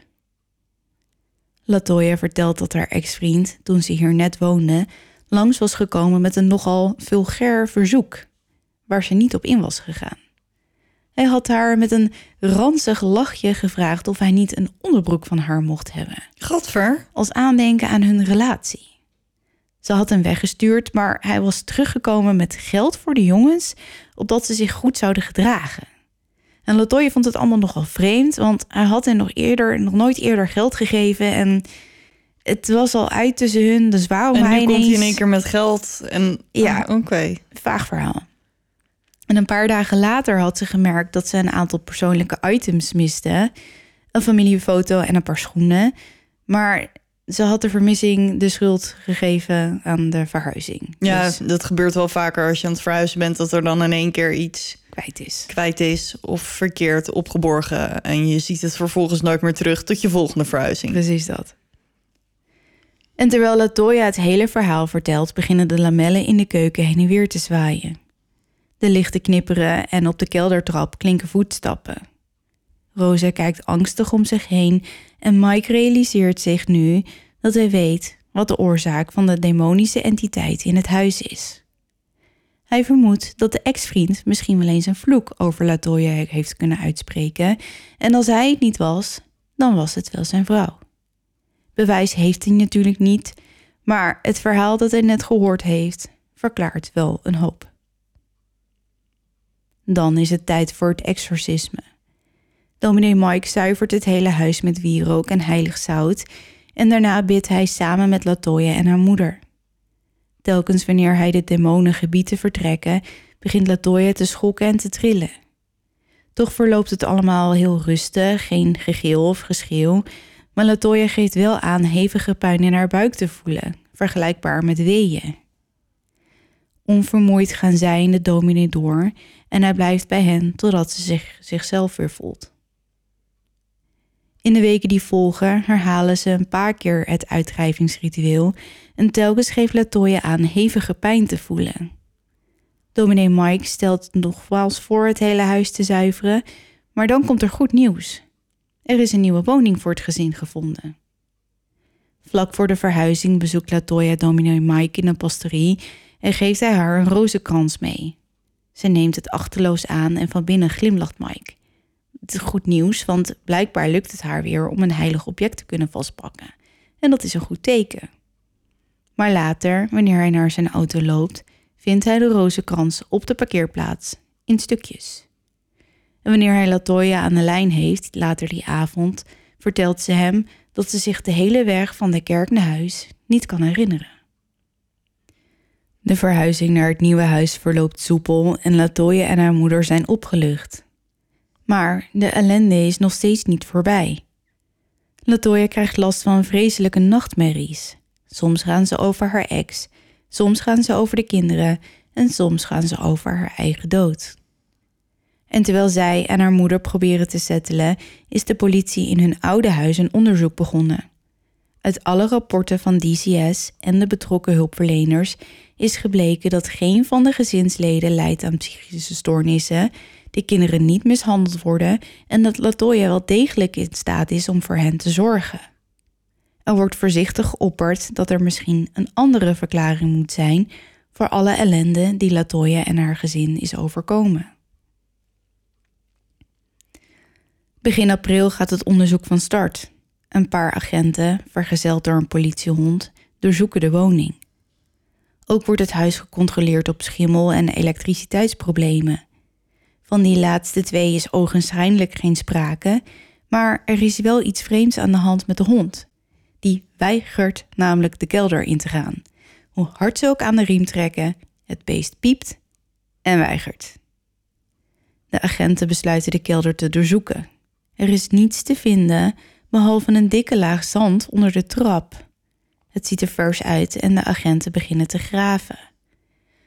Latoya vertelt dat haar ex-vriend, toen ze hier net woonde, langs was gekomen met een nogal vulgair verzoek, waar ze niet op in was gegaan. Hij had haar met een ranzig lachje gevraagd of hij niet een onderbroek van haar mocht hebben. Godver. Als aandenken aan hun relatie. Ze had hem weggestuurd, maar hij was teruggekomen met geld voor de jongens, opdat ze zich goed zouden gedragen. En Latoya vond het allemaal nogal vreemd, want hij had hen nog eerder, nog nooit eerder geld gegeven en het was al uit tussen hun, dus waarom En hij nu komt hij in één keer met geld en... Ja. Ah, Oké. Vaag verhaal. En een paar dagen later had ze gemerkt dat ze een aantal persoonlijke items miste. Een familiefoto en een paar schoenen. Maar ze had de vermissing de schuld gegeven aan de verhuizing. Ja, Dus dat gebeurt wel vaker als je aan het verhuizen bent... dat er dan in één keer iets kwijt is. kwijt is of verkeerd opgeborgen... en je ziet het vervolgens nooit meer terug tot je volgende verhuizing. Precies dat. En terwijl Latoya het hele verhaal vertelt, beginnen de lamellen in de keuken heen en weer te zwaaien. De lichten knipperen en op de keldertrap klinken voetstappen. Rosa kijkt angstig om zich heen en Mike realiseert zich nu dat hij weet wat de oorzaak van de demonische entiteit in het huis is. Hij vermoedt dat de ex-vriend misschien wel eens een vloek over Latoya heeft kunnen uitspreken en als hij het niet was, dan was het wel zijn vrouw. Bewijs heeft hij natuurlijk niet, maar het verhaal dat hij net gehoord heeft verklaart wel een hoop. Dan is het tijd voor het exorcisme. Dominee Mike zuivert het hele huis met wierook en heilig zout en daarna bidt hij samen met Latoya en haar moeder. Telkens wanneer hij de demonen gebiedt te vertrekken, begint Latoya te schokken en te trillen. Toch verloopt het allemaal heel rustig, geen gegil of geschreeuw. Maar Latoya geeft wel aan hevige pijn in haar buik te voelen, vergelijkbaar met weeën. Onvermoeid gaan zij en de dominee door en hij blijft bij hen totdat ze zich, zichzelf weer voelt. In de weken die volgen herhalen ze een paar keer het uitdrijvingsritueel en telkens geeft Latoya aan hevige pijn te voelen. Dominee Mike stelt nogmaals voor het hele huis te zuiveren, maar dan komt er goed nieuws. Er is een nieuwe woning voor het gezin gevonden. Vlak voor de verhuizing bezoekt Latoya dominee Mike in een pastorie en geeft hij haar een rozenkrans mee. Ze neemt het achterloos aan en van binnen glimlacht Mike. Het is goed nieuws, want blijkbaar lukt het haar weer om een heilig object te kunnen vastpakken. En dat is een goed teken. Maar later, wanneer hij naar zijn auto loopt, vindt hij de rozenkrans op de parkeerplaats in stukjes. En wanneer hij Latoya aan de lijn heeft, later die avond, vertelt ze hem dat ze zich de hele weg van de kerk naar huis niet kan herinneren. De verhuizing naar het nieuwe huis verloopt soepel en Latoya en haar moeder zijn opgelucht. Maar de ellende is nog steeds niet voorbij. Latoya krijgt last van vreselijke nachtmerries. Soms gaan ze over haar ex, soms gaan ze over de kinderen en soms gaan ze over haar eigen dood. En terwijl zij en haar moeder proberen te settelen, is de politie in hun oude huis een onderzoek begonnen. Uit alle rapporten van DCS en de betrokken hulpverleners is gebleken dat geen van de gezinsleden lijdt aan psychische stoornissen, de kinderen niet mishandeld worden en dat Latoya wel degelijk in staat is om voor hen te zorgen. Er wordt voorzichtig geopperd dat er misschien een andere verklaring moet zijn voor alle ellende die Latoya en haar gezin is overkomen. Begin april gaat het onderzoek van start. Een paar agenten, vergezeld door een politiehond, doorzoeken de woning. Ook wordt het huis gecontroleerd op schimmel en elektriciteitsproblemen. Van die laatste twee is ogenschijnlijk geen sprake, maar er is wel iets vreemds aan de hand met de hond. Die weigert namelijk de kelder in te gaan. Hoe hard ze ook aan de riem trekken, het beest piept en weigert. De agenten besluiten de kelder te doorzoeken. Er is niets te vinden behalve een dikke laag zand onder de trap. Het ziet er vers uit en de agenten beginnen te graven.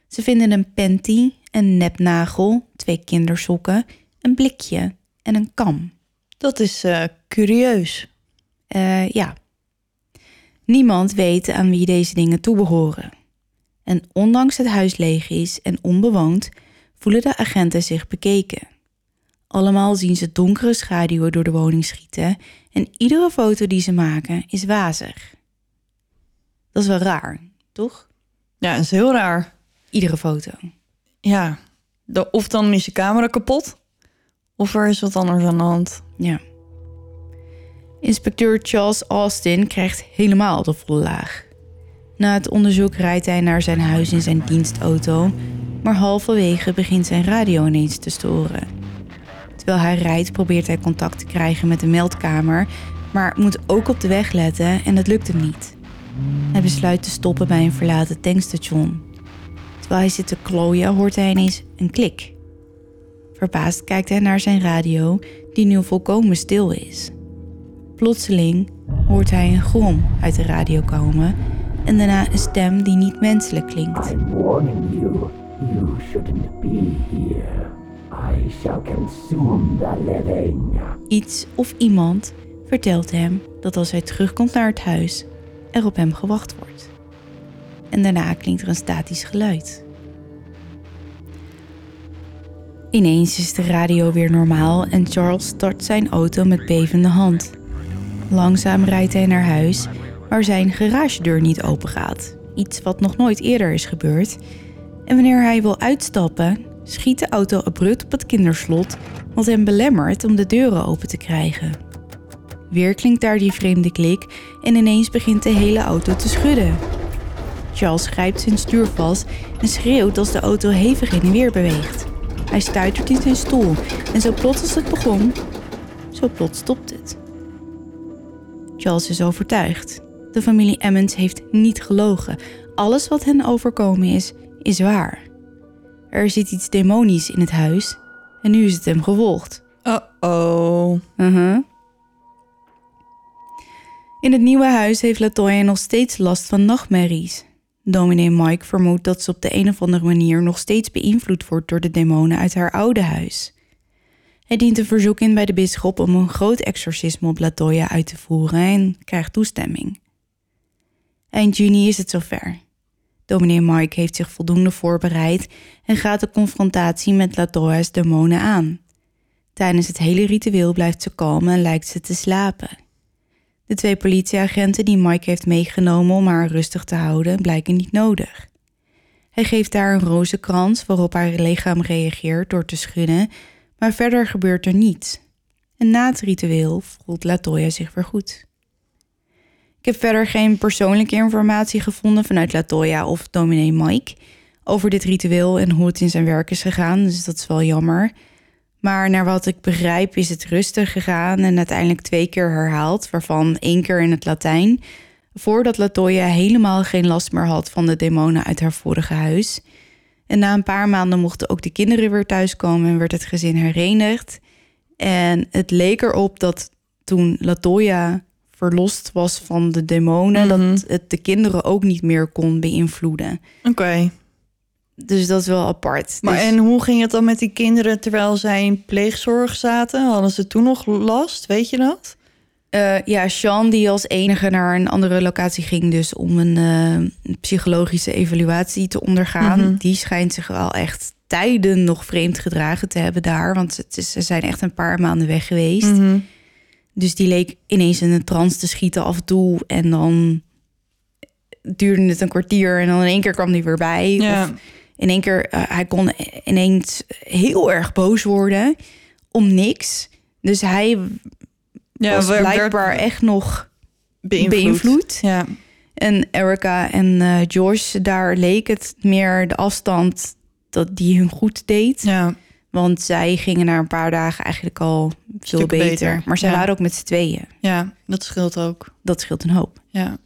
Ze vinden een panty, een nepnagel, twee kindersokken, een blikje en een kam. Dat is uh, curieus. Uh, ja. Niemand weet aan wie deze dingen toebehoren. En ondanks het huis leeg is en onbewoond, voelen de agenten zich bekeken. Allemaal zien ze donkere schaduwen door de woning schieten en iedere foto die ze maken is wazig. Dat is wel raar, toch? Ja, dat is heel raar. Iedere foto. Ja, de, of dan is je camera kapot, of er is wat anders aan de hand. Ja. Inspecteur Charles Austin krijgt helemaal de volle laag. Na het onderzoek rijdt hij naar zijn huis in zijn dienstauto, maar halverwege begint zijn radio ineens te storen. Terwijl hij rijdt probeert hij contact te krijgen met de meldkamer, maar moet ook op de weg letten en dat lukt hem niet. Hij besluit te stoppen bij een verlaten tankstation. Terwijl hij zit te klooien hoort hij ineens een klik. Verbaasd kijkt hij naar zijn radio, die nu volkomen stil is. Plotseling hoort hij een grom uit de radio komen en daarna een stem die niet menselijk klinkt. You, you shouldn't be here. I shall consume the living. Iets of iemand vertelt hem dat als hij terugkomt naar het huis, er op hem gewacht wordt. En daarna klinkt er een statisch geluid. Ineens is de radio weer normaal en Charles start zijn auto met bevende hand. Langzaam rijdt hij naar huis, waar zijn garagedeur niet open gaat. Iets wat nog nooit eerder is gebeurd. En wanneer hij wil uitstappen, schiet de auto abrupt op het kinderslot, wat hem belemmert om de deuren open te krijgen. Weer klinkt daar die vreemde klik en ineens begint de hele auto te schudden. Charles grijpt zijn stuur vast en schreeuwt als de auto hevig en weer beweegt. Hij stuitert in zijn stoel en zo plots als het begon, zo plots stopt het. Charles is overtuigd. De familie Emmons heeft niet gelogen. Alles wat hen overkomen is, is waar. Er zit iets demonisch in het huis En nu is het hem gevolgd. Oh-oh. Uh-huh. In het nieuwe huis heeft Latoya nog steeds last van nachtmerries. Dominee Mike vermoedt dat ze op de een of andere manier nog steeds beïnvloed wordt door de demonen uit haar oude huis. Hij dient een verzoek in bij de bisschop om een groot exorcisme op Latoya uit te voeren en krijgt toestemming. Eind juni is het zover. Dominee Mike heeft zich voldoende voorbereid en gaat de confrontatie met Latoya's demonen aan. Tijdens het hele ritueel blijft ze kalm en lijkt ze te slapen. De twee politieagenten die Mike heeft meegenomen om haar rustig te houden, blijken niet nodig. Hij geeft haar een rozenkrans waarop haar lichaam reageert door te schudden, maar verder gebeurt er niets. En na het ritueel voelt Latoya zich weer goed. Ik heb verder geen persoonlijke informatie gevonden vanuit Latoya of dominee Mike over dit ritueel en hoe het in zijn werk is gegaan, dus dat is wel jammer. Maar naar wat ik begrijp is het rustig gegaan en uiteindelijk twee keer herhaald, waarvan één keer in het Latijn, voordat Latoya helemaal geen last meer had van de demonen uit haar vorige huis. En na een paar maanden mochten ook de kinderen weer thuiskomen en werd het gezin herenigd. En het leek erop dat toen Latoya verlost was van de demonen, Mhm. dat het de kinderen ook niet meer kon beïnvloeden. Oké. Dus dat is wel apart. Maar Dus- en hoe ging het dan met die kinderen terwijl zij in pleegzorg zaten? Hadden ze toen nog last? Weet je dat? Eh, ja, Sean die als enige naar een andere locatie ging, dus om een eh, psychologische evaluatie te ondergaan. Mhm. Die schijnt zich wel echt tijden nog vreemd gedragen te hebben daar, want het is, ze zijn echt een paar maanden weg geweest. Mhm. Dus die leek ineens in een trance te schieten af en toe en dan duurde het een kwartier en dan in één keer kwam hij weer bij. Ja. Of in één keer, eh, hij kon ineens heel erg boos worden om niks. Dus hij Ja, was blijkbaar echt nog beïnvloed. beïnvloed. Ja. En Erica en eh Josh, daar leek het meer de afstand dat die hun goed deed. ja. Want zij gingen na een paar dagen eigenlijk al veel beter. beter, Maar zij ja. waren ook met z'n tweeën. Ja, dat scheelt ook. Dat scheelt een hoop. Ja.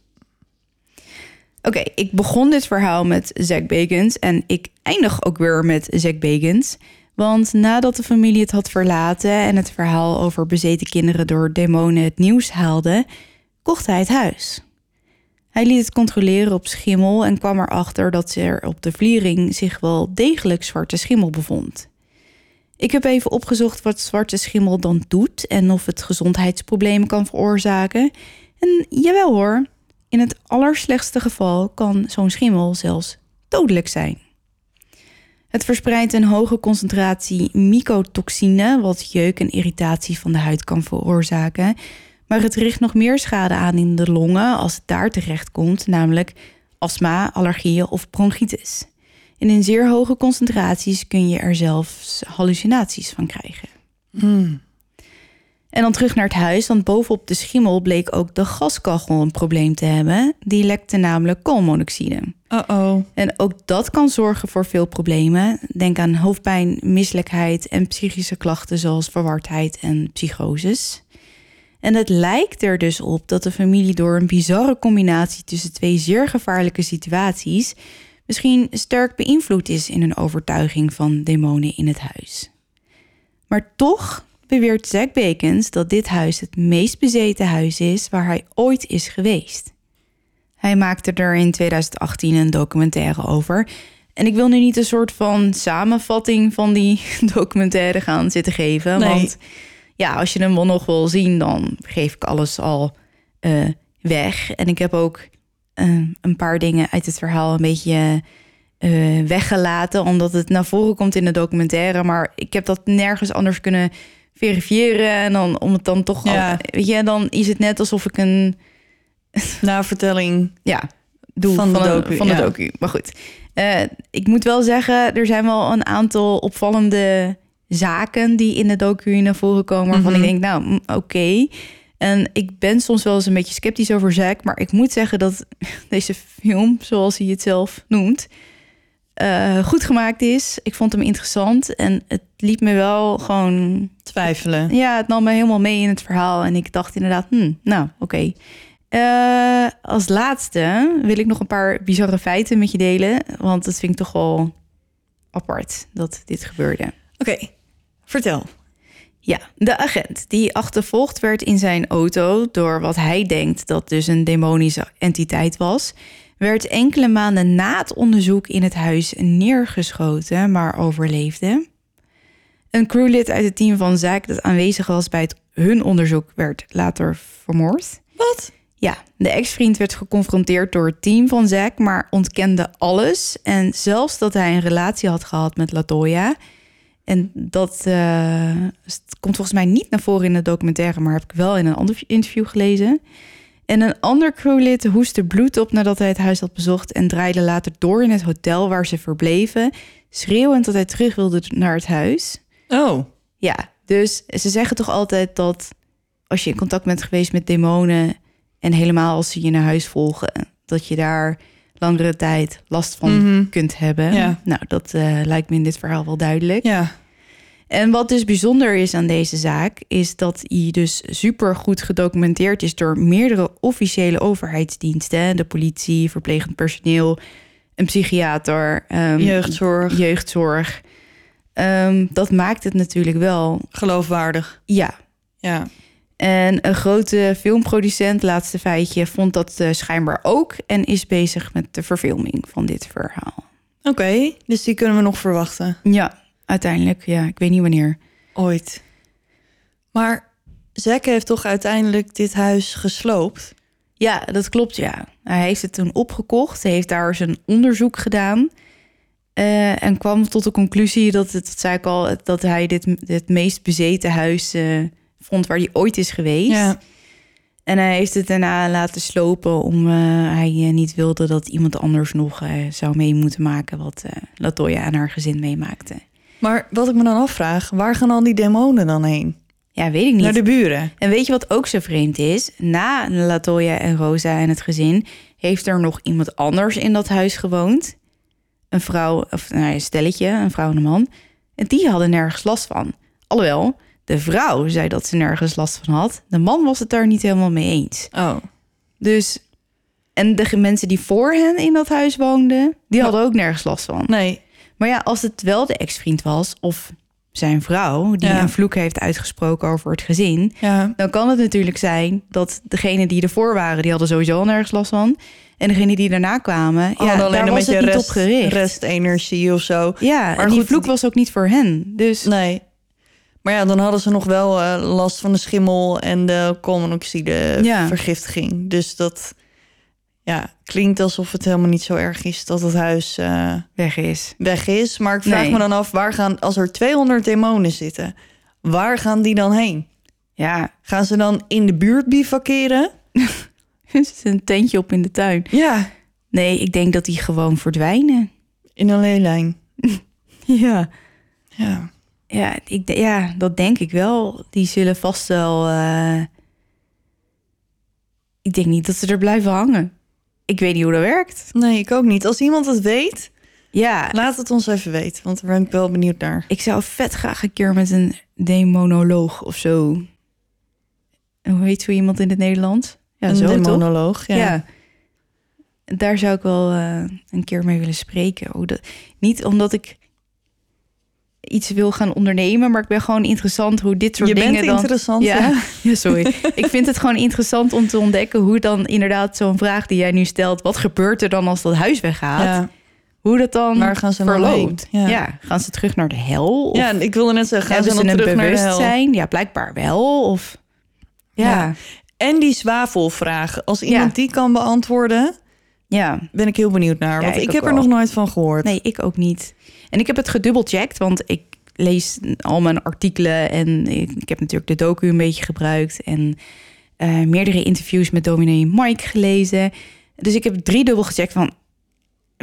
Oké, ik begon dit verhaal met Zack Bagans en ik eindig ook weer met Zack Bagans. Want nadat de familie het had verlaten en het verhaal over bezeten kinderen door demonen het nieuws haalde, kocht hij het huis. Hij liet het controleren op schimmel en kwam erachter dat er op de vliering zich wel degelijk zwarte schimmel bevond. Ik heb even opgezocht wat zwarte schimmel dan doet en of het gezondheidsproblemen kan veroorzaken. En jawel hoor, in het allerslechtste geval kan zo'n schimmel zelfs dodelijk zijn. Het verspreidt een hoge concentratie mycotoxine, wat jeuk en irritatie van de huid kan veroorzaken. Maar het richt nog meer schade aan in de longen als het daar terecht komt, namelijk astma, allergieën of bronchitis. En in zeer hoge concentraties kun je er zelfs hallucinaties van krijgen. En dan terug naar het huis, want bovenop de schimmel bleek ook de gaskachel een probleem te hebben. Die lekte namelijk koolmonoxide. Uh-oh. En ook dat kan zorgen voor veel problemen. Denk aan hoofdpijn, misselijkheid en psychische klachten zoals verwardheid en psychoses. En het lijkt er dus op dat de familie door een bizarre combinatie tussen twee zeer gevaarlijke situaties misschien sterk beïnvloed is in hun overtuiging van demonen in het huis. Maar toch beweert Zack Bacons dat dit huis het meest bezeten huis is waar hij ooit is geweest. Hij maakte er in 2018 een documentaire over. En ik wil nu niet een soort van samenvatting van die documentaire gaan zitten geven. Nee. Want ja, als je hem wel nog wil zien, dan geef ik alles al eh, weg. En ik heb ook eh, een paar dingen uit het verhaal een beetje eh, weggelaten, omdat het naar voren komt in de documentaire. Maar ik heb dat nergens anders kunnen verifiëren. En dan om het dan toch, Ja. al, weet je, dan is het net alsof ik een Navertelling. ja, doe Van van, de docu, van de docu. Maar goed, Eh, ik moet wel zeggen, er zijn wel een aantal opvallende zaken die in de docu naar voren komen. Waarvan Mhm. ik denk, nou, oké. En ik ben soms wel eens een beetje sceptisch over Zack. Maar ik moet zeggen dat deze film, zoals hij het zelf noemt, eh, goed gemaakt is. Ik vond hem interessant en het liet me wel gewoon Twijfelen. ja, het nam me helemaal mee in het verhaal. En ik dacht inderdaad, hm, nou, oké. Eh, als laatste wil ik nog een paar bizarre feiten met je delen. Want dat vind ik toch wel apart dat dit gebeurde. Oké. Vertel. Ja, de agent die achtervolgd werd in zijn auto door wat hij denkt dat dus een demonische entiteit was, werd enkele maanden na het onderzoek in het huis neergeschoten, maar overleefde. Een crewlid uit het team van Zaak dat aanwezig was bij het, hun onderzoek werd later vermoord. Wat? Ja, de ex-vriend werd geconfronteerd door het team van Zack, maar ontkende alles. En zelfs dat hij een relatie had gehad met Latoya. En dat eh, komt volgens mij niet naar voren in de documentaire, maar heb ik wel in een ander interview gelezen. En een ander crewlid hoestte bloed op nadat hij het huis had bezocht en draaide later door in het hotel waar ze verbleven, schreeuwend dat hij terug wilde naar het huis. Oh. Ja, dus ze zeggen toch altijd dat als je in contact bent geweest met demonen en helemaal als ze je naar huis volgen, dat je daar langere tijd last van Mhm. kunt hebben. Ja. Nou, dat eh, lijkt me in dit verhaal wel duidelijk. Ja. En wat dus bijzonder is aan deze zaak, is dat hij dus super goed gedocumenteerd is door meerdere officiële overheidsdiensten, de politie, verplegend personeel, een psychiater, ehm, Jeugdzorg. jeugdzorg. Ehm, dat maakt het natuurlijk wel, Geloofwaardig. ja. Ja. En een grote filmproducent, laatste feitje, vond dat eh, schijnbaar ook en is bezig met de verfilming van dit verhaal. Oké, dus die kunnen we nog verwachten. Ja, uiteindelijk, ja, ik weet niet wanneer. Ooit. Maar Zack heeft toch uiteindelijk dit huis gesloopt? Ja, dat klopt, ja. Hij heeft het toen opgekocht, heeft daar zijn onderzoek gedaan. eh, en kwam tot de conclusie dat, het, dat zei ik al, dat hij dit het meest bezeten huis eh, vond waar hij ooit is geweest. Ja. En hij heeft het daarna laten slopen om eh, hij eh, niet wilde dat iemand anders nog eh, zou mee moeten maken wat Latoya en haar gezin meemaakte. Maar wat ik me dan afvraag, waar gaan al die demonen dan heen? Ja, weet ik niet. Naar de buren. En weet je wat ook zo vreemd is? Na Latoya en Rosa en het gezin heeft er nog iemand anders in dat huis gewoond. Een vrouw, of nou, ja, een stelletje, een vrouw en een man. En die hadden nergens last van. Alhoewel, de vrouw zei dat ze nergens last van had. De man was het daar niet helemaal mee eens. Oh. Dus, en de mensen die voor hen in dat huis woonden, die hadden ook nergens last van. Nee. Maar ja, als het wel de ex-vriend was of zijn vrouw die Ja. een vloek heeft uitgesproken over het gezin, Ja. dan kan het natuurlijk zijn dat degene die ervoor waren, die hadden sowieso al nergens last van. En degene die daarna kwamen, ja, Hadden alleen daar een was beetje het niet rest, op gericht. restenergie of zo. Ja, Maar en die vloek was ook niet voor hen. Dus Nee. Maar ja, dan hadden ze nog wel eh, last van de schimmel en de koolmonoxide Ja. vergiftiging. Dus dat ja, klinkt alsof het helemaal niet zo erg is dat het huis eh, weg is. weg is. Maar ik vraag Nee. me dan af, waar gaan, als er 200 demonen zitten, waar gaan die dan heen? Ja, Gaan ze dan in de buurt bivakeren? er zit een tentje op in de tuin. Ja, Nee, ik denk dat die gewoon verdwijnen. in een leelijn. Ja. Ja. Ja, ik, ja, dat denk ik wel. Die zullen vast wel. eh, Ik denk niet dat ze er blijven hangen. Ik weet niet hoe dat werkt. Nee, ik ook niet. Als iemand het weet, Ja, laat het ons even weten. Want daar ben ik wel benieuwd naar. ik zou vet graag een keer met een demonoloog of zo. En Hoe heet zo iemand in het Nederlands? Ja, een zo toch? demonoloog. Ja. Ja. Daar zou ik wel eh, een keer mee willen spreken. Hoe dat, niet omdat ik iets wil gaan ondernemen, maar ik ben gewoon interessant hoe dit soort Je dingen bent dan. interessant. Ja, Ja. ja, sorry. ik vind het gewoon interessant om te ontdekken hoe dan inderdaad zo'n vraag die jij nu stelt, wat gebeurt er dan als dat huis weggaat? Ja. Hoe dat dan Waar gaan ze verloopt? Ja. Ja. gaan ze terug naar de hel? Of ja, ik wilde net zeggen, gaan ze dan een terug naar de hel? bewustzijn? Ja, blijkbaar wel. Of ja, Ja. ja. En die zwavelvraag. Als iemand die kan beantwoorden, ben ik heel benieuwd naar. Ja, Want ik heb er wel. nog nooit van gehoord. Nee, ik ook niet. En ik heb het gedubbelcheckt, want ik lees al mijn artikelen en ik, ik heb natuurlijk de docu een beetje gebruikt en eh, meerdere interviews met dominee Mike gelezen. Dus ik heb driedubbel gecheckt van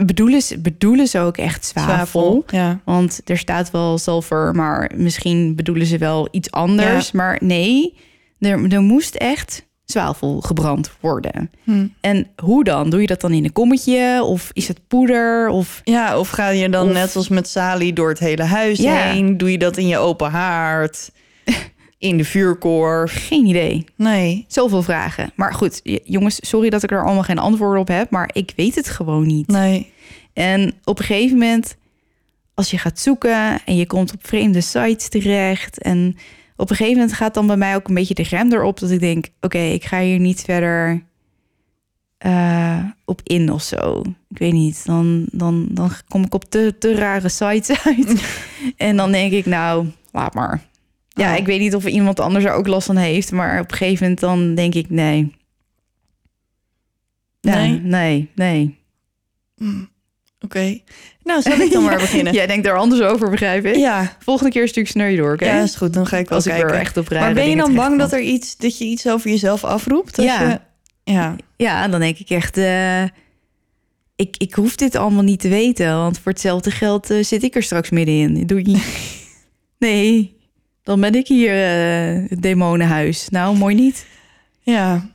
bedoelen ze, bedoelen ze ook echt zwavel? Ja. Want er staat wel sulfur, maar misschien bedoelen ze wel iets anders. Maar nee, er, er moest echt zwavel gebrand worden. Hm. En hoe dan? Doe je dat dan in een kommetje? Of is het poeder? Of ja, of ga je dan Of- net als met Sali door het hele huis Ja. heen? Doe je dat in je open haard? in de vuurkorf? geen idee. Nee. Zoveel vragen. Maar goed, jongens, sorry dat ik er allemaal geen antwoorden op heb. Maar ik weet het gewoon niet. Nee. En op een gegeven moment, als je gaat zoeken en je komt op vreemde sites terecht. En op een gegeven moment gaat dan bij mij ook een beetje de rem erop dat ik denk: oké, ik ga hier niet verder eh, op in of zo. Ik weet niet. Dan, dan, dan kom ik op te, te rare sites uit. en dan denk ik, nou, laat maar. Ja, Oh. ik weet niet of iemand anders er ook last van heeft, maar op een gegeven moment dan denk ik nee. Nee? nee, nee. Oké. Nou, zal ik dan maar beginnen? Jij denkt daar anders over, begrijp ik? Ja, Volgende keer stuur ik ze naar je door, oké? ja, is goed. Dan ga ik wel Als ik er echt op maar ben je dan bang dat er iets dat je iets over jezelf afroept? Ja. Je, ja. Ja, dan denk ik echt... eh, ik, ik hoef dit allemaal niet te weten, want voor hetzelfde geld eh, zit ik er straks middenin. Niet. Nee, dan ben ik hier eh, het demonenhuis. Nou, mooi niet. Ja.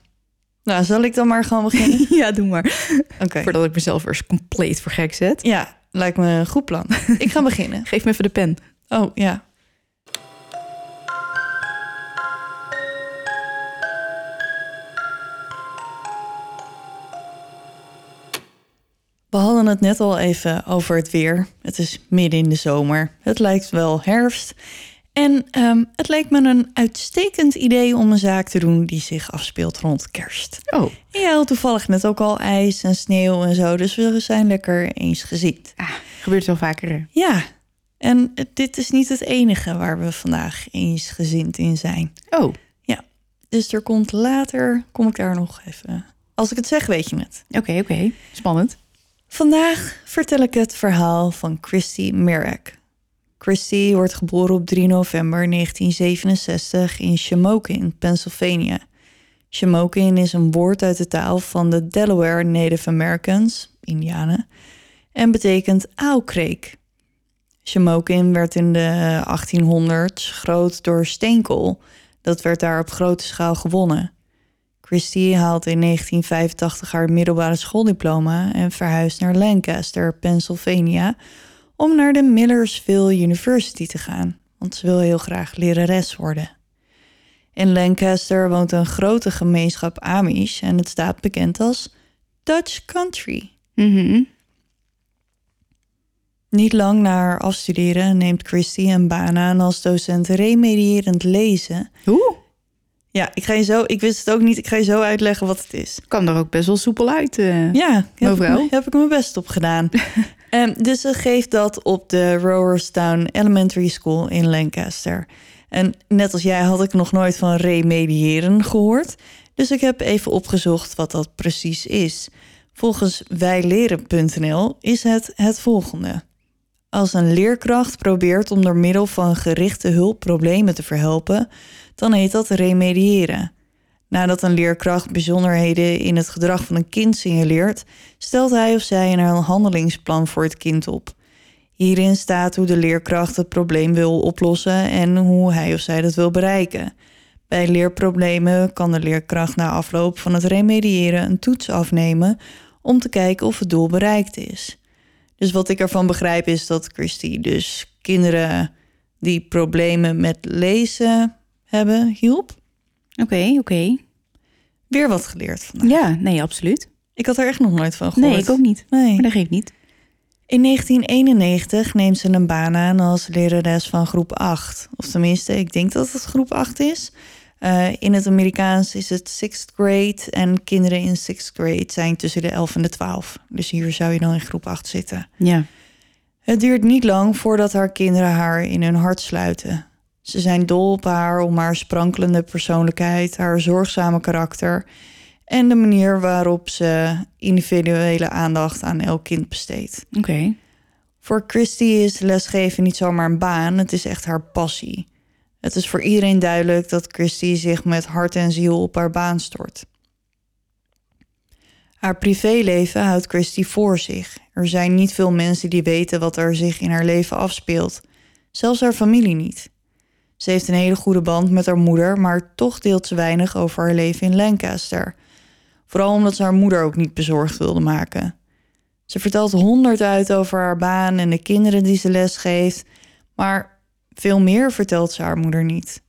Nou, zal ik dan maar gewoon beginnen? ja, doe maar. Oké. Voordat ik mezelf eens compleet voor gek zet. Ja, lijkt me een goed plan. ik ga beginnen. Geef me even de pen. Oh, ja. We hadden het net al even over het weer. Het is midden in de zomer. Het lijkt wel herfst. En ehm, het lijkt me een uitstekend idee om een zaak te doen die zich afspeelt rond kerst. Oh, En jij had toevallig net ook al ijs en sneeuw en zo, dus we zijn lekker eensgezind. ah, gebeurt wel vaker. Ja, en dit is niet het enige waar we vandaag eensgezind in zijn. Oh, Dus er komt later, kom ik daar nog even. Als ik het zeg, weet je het. oké, oké. Spannend. Vandaag vertel ik het verhaal van Christy Merrick. Christy wordt geboren op 3 november 1967 in Shamokin, Pennsylvania. Shamokin is een woord uit de taal van de Delaware Native Americans, Indianen, en betekent aalkreek. Shamokin werd in de 1800s groot door steenkool. Dat werd daar op grote schaal gewonnen. Christie haalt in 1985 haar middelbare schooldiploma en verhuist naar Lancaster, Pennsylvania, om naar de Millersville University te gaan, want ze wil heel graag lerares worden. In Lancaster woont een grote gemeenschap Amish en het staat bekend als Dutch Country. Mhm. Niet lang na haar afstuderen neemt Christy een baan aan als docent remedierend lezen. Hoe? Ja, ik, ga je zo, ik wist het ook niet, ik ga je zo uitleggen wat het is. Kan er ook best wel soepel uit. eh. Ja, heb ik, Mevrouw? me- heb ik mijn best op gedaan. Ehm, dus ze geeft dat op de Rowerstown Elementary School in Lancaster. En net als jij had ik nog nooit van remediëren gehoord. Dus ik heb even opgezocht wat dat precies is. Volgens wijleren.nl is het het volgende. Als een leerkracht probeert om door middel van gerichte hulp problemen te verhelpen, dan heet dat remediëren. Nadat een leerkracht bijzonderheden in het gedrag van een kind signaleert, stelt hij of zij een handelingsplan voor het kind op. Hierin staat hoe de leerkracht het probleem wil oplossen en hoe hij of zij dat wil bereiken. Bij leerproblemen kan de leerkracht na afloop van het remediëren een toets afnemen om te kijken of het doel bereikt is. Dus wat ik ervan begrijp is dat Christy dus kinderen die problemen met lezen hebben hielp. Oké, oké. Weer wat geleerd vandaag. Ja, nee, absoluut. Ik had er echt nog nooit van gehoord. Nee, ik ook niet. Nee. Maar dat geeft niet. In 1991 neemt ze een baan aan als lerares van groep 8. Of tenminste, ik denk dat het groep 8 is. Eh, in het Amerikaans is het sixth grade en kinderen in sixth grade zijn tussen de 11 en de 12. Dus hier zou je dan in groep 8 zitten. Ja. Het duurt niet lang voordat haar kinderen haar in hun hart sluiten. Ze zijn dol op haar om haar sprankelende persoonlijkheid, haar zorgzame karakter en de manier waarop ze individuele aandacht aan elk kind besteedt. Oké. Voor Christy is lesgeven niet zomaar een baan, het is echt haar passie. Het is voor iedereen duidelijk dat Christy zich met hart en ziel op haar baan stort. Haar privéleven houdt Christy voor zich. Er zijn niet veel mensen die weten wat er zich in haar leven afspeelt. Zelfs haar familie niet. Ze heeft een hele goede band met haar moeder, maar toch deelt ze weinig over haar leven in Lancaster. Vooral omdat ze haar moeder ook niet bezorgd wilde maken. Ze vertelt honderd uit over haar baan en de kinderen die ze lesgeeft, maar veel meer vertelt ze haar moeder niet.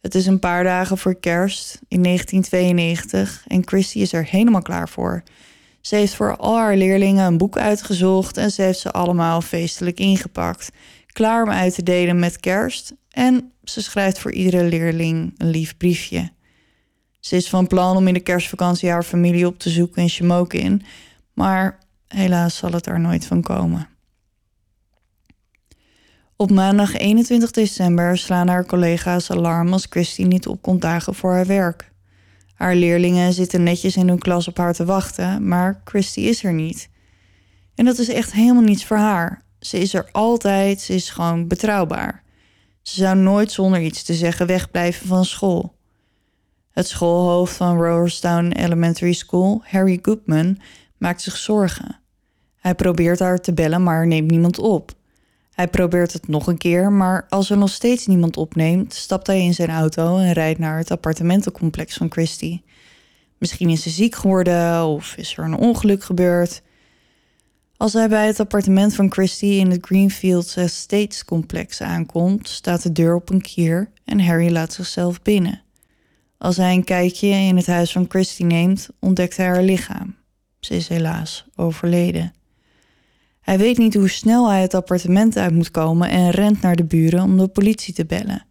Het is een paar dagen voor kerst in 1992 en Christy is er helemaal klaar voor. Ze heeft voor al haar leerlingen een boek uitgezocht en ze heeft ze allemaal feestelijk ingepakt. Klaar om uit te delen met kerst en ze schrijft voor iedere leerling een lief briefje. Ze is van plan om in de kerstvakantie haar familie op te zoeken in maar helaas zal het er nooit van komen. Op maandag 21 december slaan haar collega's alarm als Christy niet op komt dagen voor haar werk. Haar leerlingen zitten netjes in hun klas op haar te wachten, maar Christy is er niet. En dat is echt helemaal niets voor haar. Ze is er altijd, ze is gewoon betrouwbaar. Ze zou nooit zonder iets te zeggen wegblijven van school. Het schoolhoofd van Rowerstown Elementary School, Harry Goodman, maakt zich zorgen. Hij probeert haar te bellen, maar neemt niemand op. Hij probeert het nog een keer, maar als er nog steeds niemand opneemt, stapt hij in zijn auto en rijdt naar het appartementencomplex van Christy. Misschien is ze ziek geworden of is er een ongeluk gebeurd. Als hij bij het appartement van Christy in het Greenfields Estates complex aankomt, staat de deur op een kier en Harry laat zichzelf binnen. Als hij een kijkje in het huis van Christy neemt, ontdekt hij haar lichaam. Ze is helaas overleden. Hij weet niet hoe snel hij het appartement uit moet komen en rent naar de buren om de politie te bellen.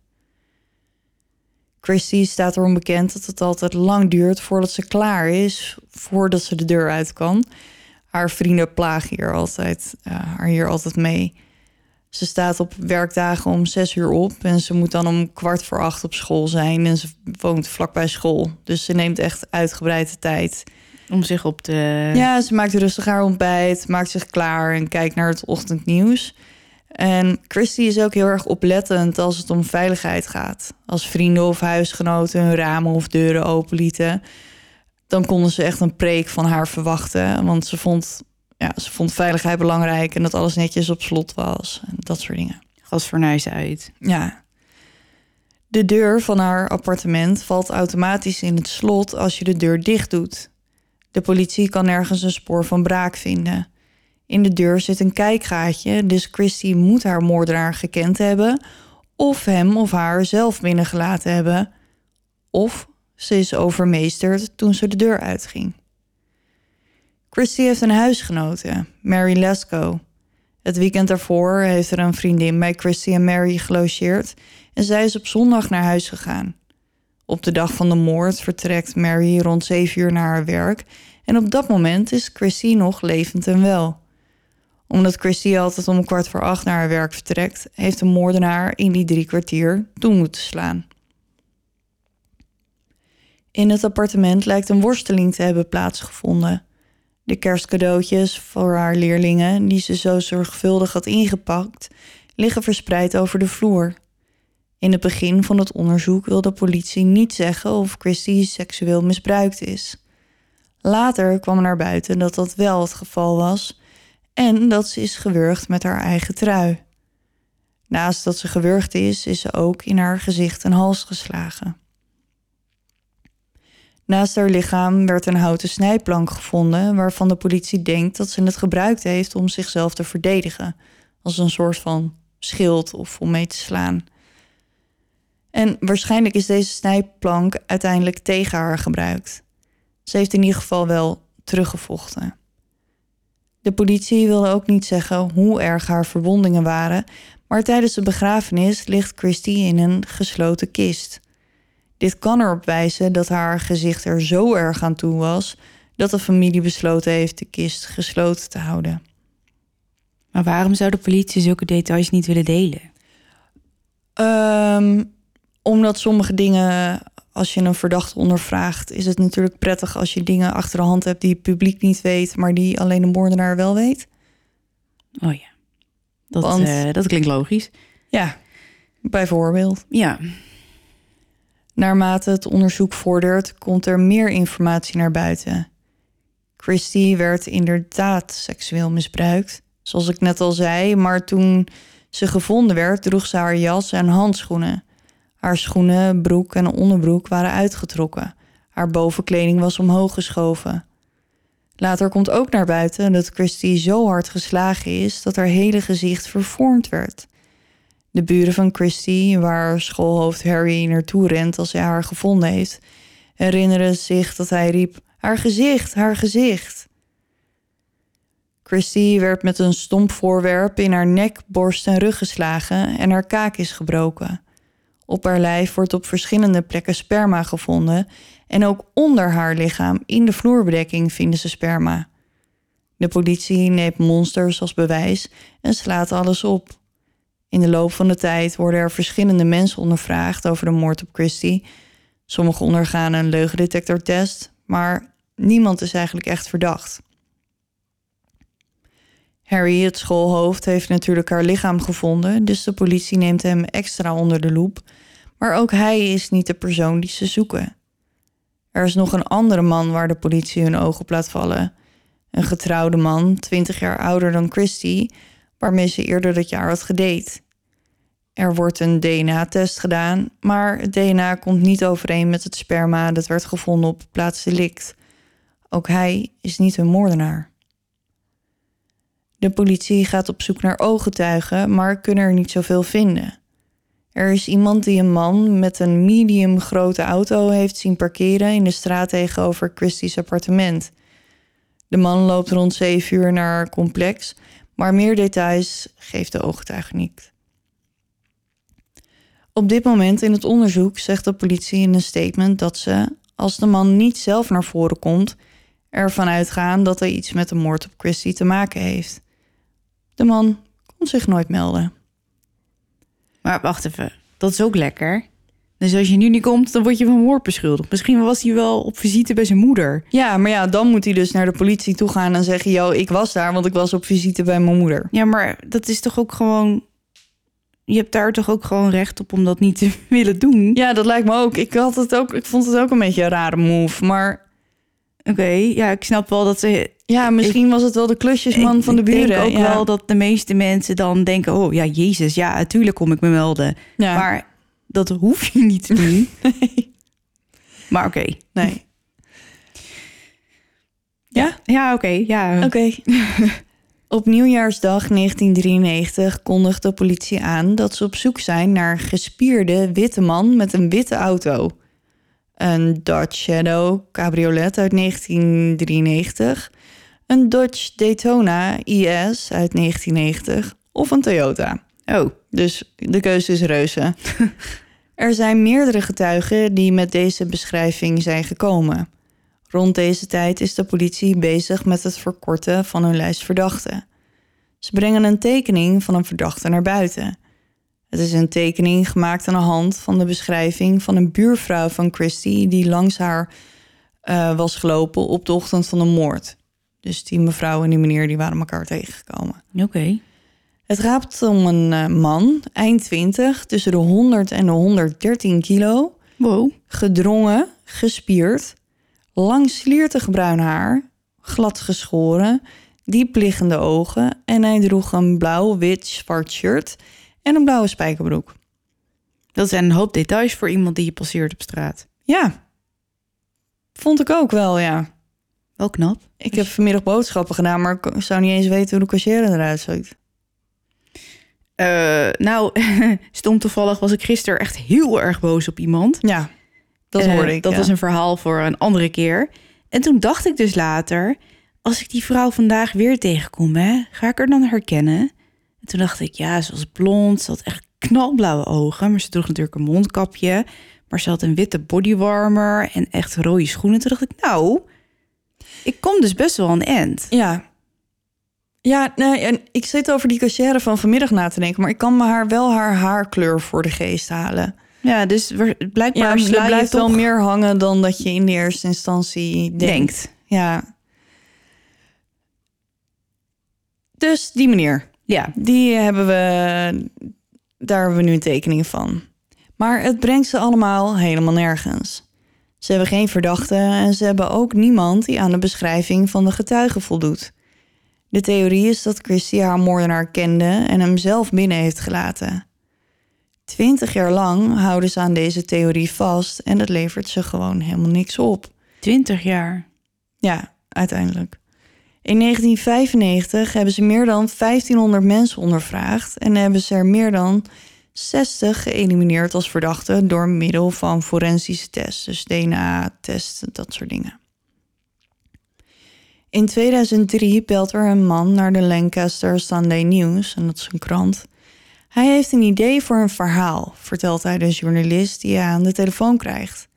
Christy staat erom bekend dat het altijd lang duurt voordat ze klaar is, voordat ze de deur uit kan. Haar vrienden plagen hier altijd, uh, haar hier altijd mee. Ze staat op werkdagen om zes uur op en ze moet dan om kwart voor acht op school zijn. En ze woont vlakbij school. Dus ze neemt echt uitgebreide tijd. Om zich op te... Ja, ze maakt rustig haar ontbijt, maakt zich klaar en kijkt naar het ochtendnieuws. En Christy is ook heel erg oplettend als het om veiligheid gaat. Als vrienden of huisgenoten hun ramen of deuren openlieten... dan konden ze echt een preek van haar verwachten. Want ze vond, ja, ze vond veiligheid belangrijk en dat alles netjes op slot was. En dat soort dingen. Gasfornuis uit. Ja. De deur van haar appartement valt automatisch in het slot als je de deur dicht doet. De politie kan nergens een spoor van braak vinden. In de deur zit een kijkgaatje, dus Christy moet haar moordenaar gekend hebben, of hem of haar zelf binnengelaten hebben, of ze is overmeesterd toen ze de deur uitging. Christy heeft een huisgenote, Mary Lesko. Het weekend daarvoor heeft er een vriendin bij Christy en Mary gelogeerd en zij is op zondag naar huis gegaan. Op de dag van de moord vertrekt Mary rond 7 uur naar haar werk en op dat moment is Christy nog levend en wel. Omdat Christy altijd om kwart voor acht naar haar werk vertrekt, heeft de moordenaar in die drie kwartier toe moeten slaan. In het appartement lijkt een worsteling te hebben plaatsgevonden. De kerstcadeautjes voor haar leerlingen, die ze zo zorgvuldig had ingepakt, liggen verspreid over de vloer. In het begin van het onderzoek wil de politie niet zeggen of Christy seksueel misbruikt is. Later kwam naar buiten dat dat wel het geval was en dat ze is gewurgd met haar eigen trui. Naast dat ze gewurgd is, is ze ook in haar gezicht en hals geslagen. Naast haar lichaam werd een houten snijplank gevonden, waarvan de politie denkt dat ze het gebruikt heeft om zichzelf te verdedigen, als een soort van schild of om mee te slaan. En waarschijnlijk is deze snijplank uiteindelijk tegen haar gebruikt. Ze heeft in ieder geval wel teruggevochten. De politie wilde ook niet zeggen hoe erg haar verwondingen waren, maar tijdens de begrafenis ligt Christy in een gesloten kist. Dit kan erop wijzen dat haar gezicht er zo erg aan toe was dat de familie besloten heeft de kist gesloten te houden. Maar waarom zou de politie zulke details niet willen delen? Um, omdat sommige dingen, als je een verdachte ondervraagt, is het natuurlijk prettig als je dingen achter de hand hebt die het publiek niet weet, maar die alleen de moordenaar wel weet. Oh ja, dat, Want, uh, dat klinkt logisch. Ja, bijvoorbeeld. Ja. Naarmate het onderzoek vordert, komt er meer informatie naar buiten. Christy werd inderdaad seksueel misbruikt, zoals ik net al zei, maar toen ze gevonden werd, droeg ze haar jas en handschoenen. Haar schoenen, broek en onderbroek waren uitgetrokken. Haar bovenkleding was omhoog geschoven. Later komt ook naar buiten dat Christy zo hard geslagen is dat haar hele gezicht vervormd werd. De buren van Christy, waar schoolhoofd Harry naartoe rent als hij haar gevonden heeft, herinneren zich dat hij riep: Haar gezicht, haar gezicht. Christy werd met een stomp voorwerp in haar nek, borst en rug geslagen en haar kaak is gebroken. Op haar lijf wordt op verschillende plekken sperma gevonden en ook onder haar lichaam in de vloerbedekking vinden ze sperma. De politie neemt monsters als bewijs en slaat alles op. In de loop van de tijd worden er verschillende mensen ondervraagd over de moord op Christie. Sommigen ondergaan een leugendetectortest, maar niemand is eigenlijk echt verdacht. Harry, het schoolhoofd, heeft natuurlijk haar lichaam gevonden, dus de politie neemt hem extra onder de loep. Maar ook hij is niet de persoon die ze zoeken. Er is nog een andere man waar de politie hun oog op laat vallen. Een getrouwde man, 20 jaar ouder dan Christy, waarmee ze eerder dat jaar had gedate. Er wordt een DNA-test gedaan, maar het DNA komt niet overeen met het sperma dat werd gevonden op plaats delict. Ook hij is niet een moordenaar. De politie gaat op zoek naar ooggetuigen, maar kunnen er niet zoveel vinden. Er is iemand die een man met een medium grote auto heeft zien parkeren in de straat tegenover Christie's appartement. De man loopt rond 7 uur naar haar complex, maar meer details geeft de ooggetuige niet. Op dit moment in het onderzoek zegt de politie in een statement dat ze, als de man niet zelf naar voren komt, ervan uitgaan dat hij iets met de moord op Christie te maken heeft. De man kon zich nooit melden. Maar wacht even, dat is ook lekker. Dus als je nu niet komt, dan word je van moord beschuldigd. Misschien was hij wel op visite bij zijn moeder. Ja, maar ja, dan moet hij dus naar de politie toe gaan en zeggen: Yo, ik was daar, want ik was op visite bij mijn moeder. Ja, maar dat is toch ook gewoon... Je hebt daar toch ook gewoon recht op om dat niet te willen doen? Ja, dat lijkt me ook. Ik, had het ook. ik vond het ook een beetje een rare move. Maar Oké, ja, ik snap wel dat ze... ja, misschien was het wel de klusjesman ik- van de ik buren. denk ook ja. wel dat de meeste mensen dan denken... Oh ja, Jezus, ja, natuurlijk kom ik me melden. Ja. Maar dat hoef je niet te doen. Maar oké. Nee. Ja, ja oké. ja. Oké. op nieuwjaarsdag 1993 kondigt de politie aan dat ze op zoek zijn naar een gespierde witte man met een witte auto. Een Dodge Shadow cabriolet uit 1993, een Dodge Daytona IS uit 1990 of een Toyota. Oh, Dus de keuze is reuze. er zijn meerdere getuigen die met deze beschrijving zijn gekomen. Rond deze tijd is de politie bezig met het verkorten van hun lijst verdachten. Ze brengen een tekening van een verdachte naar buiten. Het is een tekening gemaakt aan de hand van de beschrijving van een buurvrouw van Christy die langs haar eh, was gelopen op de ochtend van de moord. Dus die mevrouw en die meneer die waren elkaar tegengekomen. oké. Het gaat om een eh, man, eind 20, tussen de 100 en de 113 kilo, Wow. gedrongen, gespierd, lang sliertig bruin haar, glad geschoren, diep liggende ogen en hij droeg een blauw, wit, zwart shirt en een blauwe spijkerbroek. Dat zijn een hoop details voor iemand die je passeert op straat. Ja, vond ik ook wel, ja. Wel knap. Ik heb vanmiddag boodschappen gedaan, maar ik zou niet eens weten hoe de cashier eruit ziet. Eh, nou, stom toevallig was ik gisteren echt heel erg boos op iemand. Ja, dat Eh, hoorde ik. Dat ja. was een verhaal voor een andere keer. En toen dacht ik dus later, als ik die vrouw vandaag weer tegenkom, hè, ga ik haar dan herkennen? En toen dacht ik, ja, ze was blond, ze had echt knalblauwe ogen, maar ze droeg natuurlijk een mondkapje. Maar ze had een witte bodywarmer en echt rode schoenen. Toen dacht ik, nou, ik kom dus best wel aan end. Ja. Ja, nee, en ik zit over die cashier van vanmiddag na te denken, maar ik kan me haar wel haar haarkleur voor de geest halen. Ja, dus Ja, blijkbaar sla blijft wel toch meer hangen dan dat je in de eerste instantie denkt. denkt. Ja. Dus die meneer, Ja, die hebben we, daar hebben we nu een tekening van. Maar het brengt ze allemaal helemaal nergens. Ze hebben geen verdachte en ze hebben ook niemand die aan de beschrijving van de getuige voldoet. De theorie is dat Christie haar moordenaar kende en hem zelf binnen heeft gelaten. Twintig jaar lang houden ze aan deze theorie vast en dat levert ze gewoon helemaal niks op. 20 jaar. Ja, uiteindelijk. In 1995 hebben ze meer dan 1500 mensen ondervraagd en hebben ze er meer dan 60 geëlimineerd als verdachten door middel van forensische tests, dus DNA-tests, dat soort dingen. In 2003 belt er een man naar de Lancaster Sunday News, en dat is een krant. Hij heeft een idee voor een verhaal, vertelt hij de journalist die hij aan de telefoon krijgt.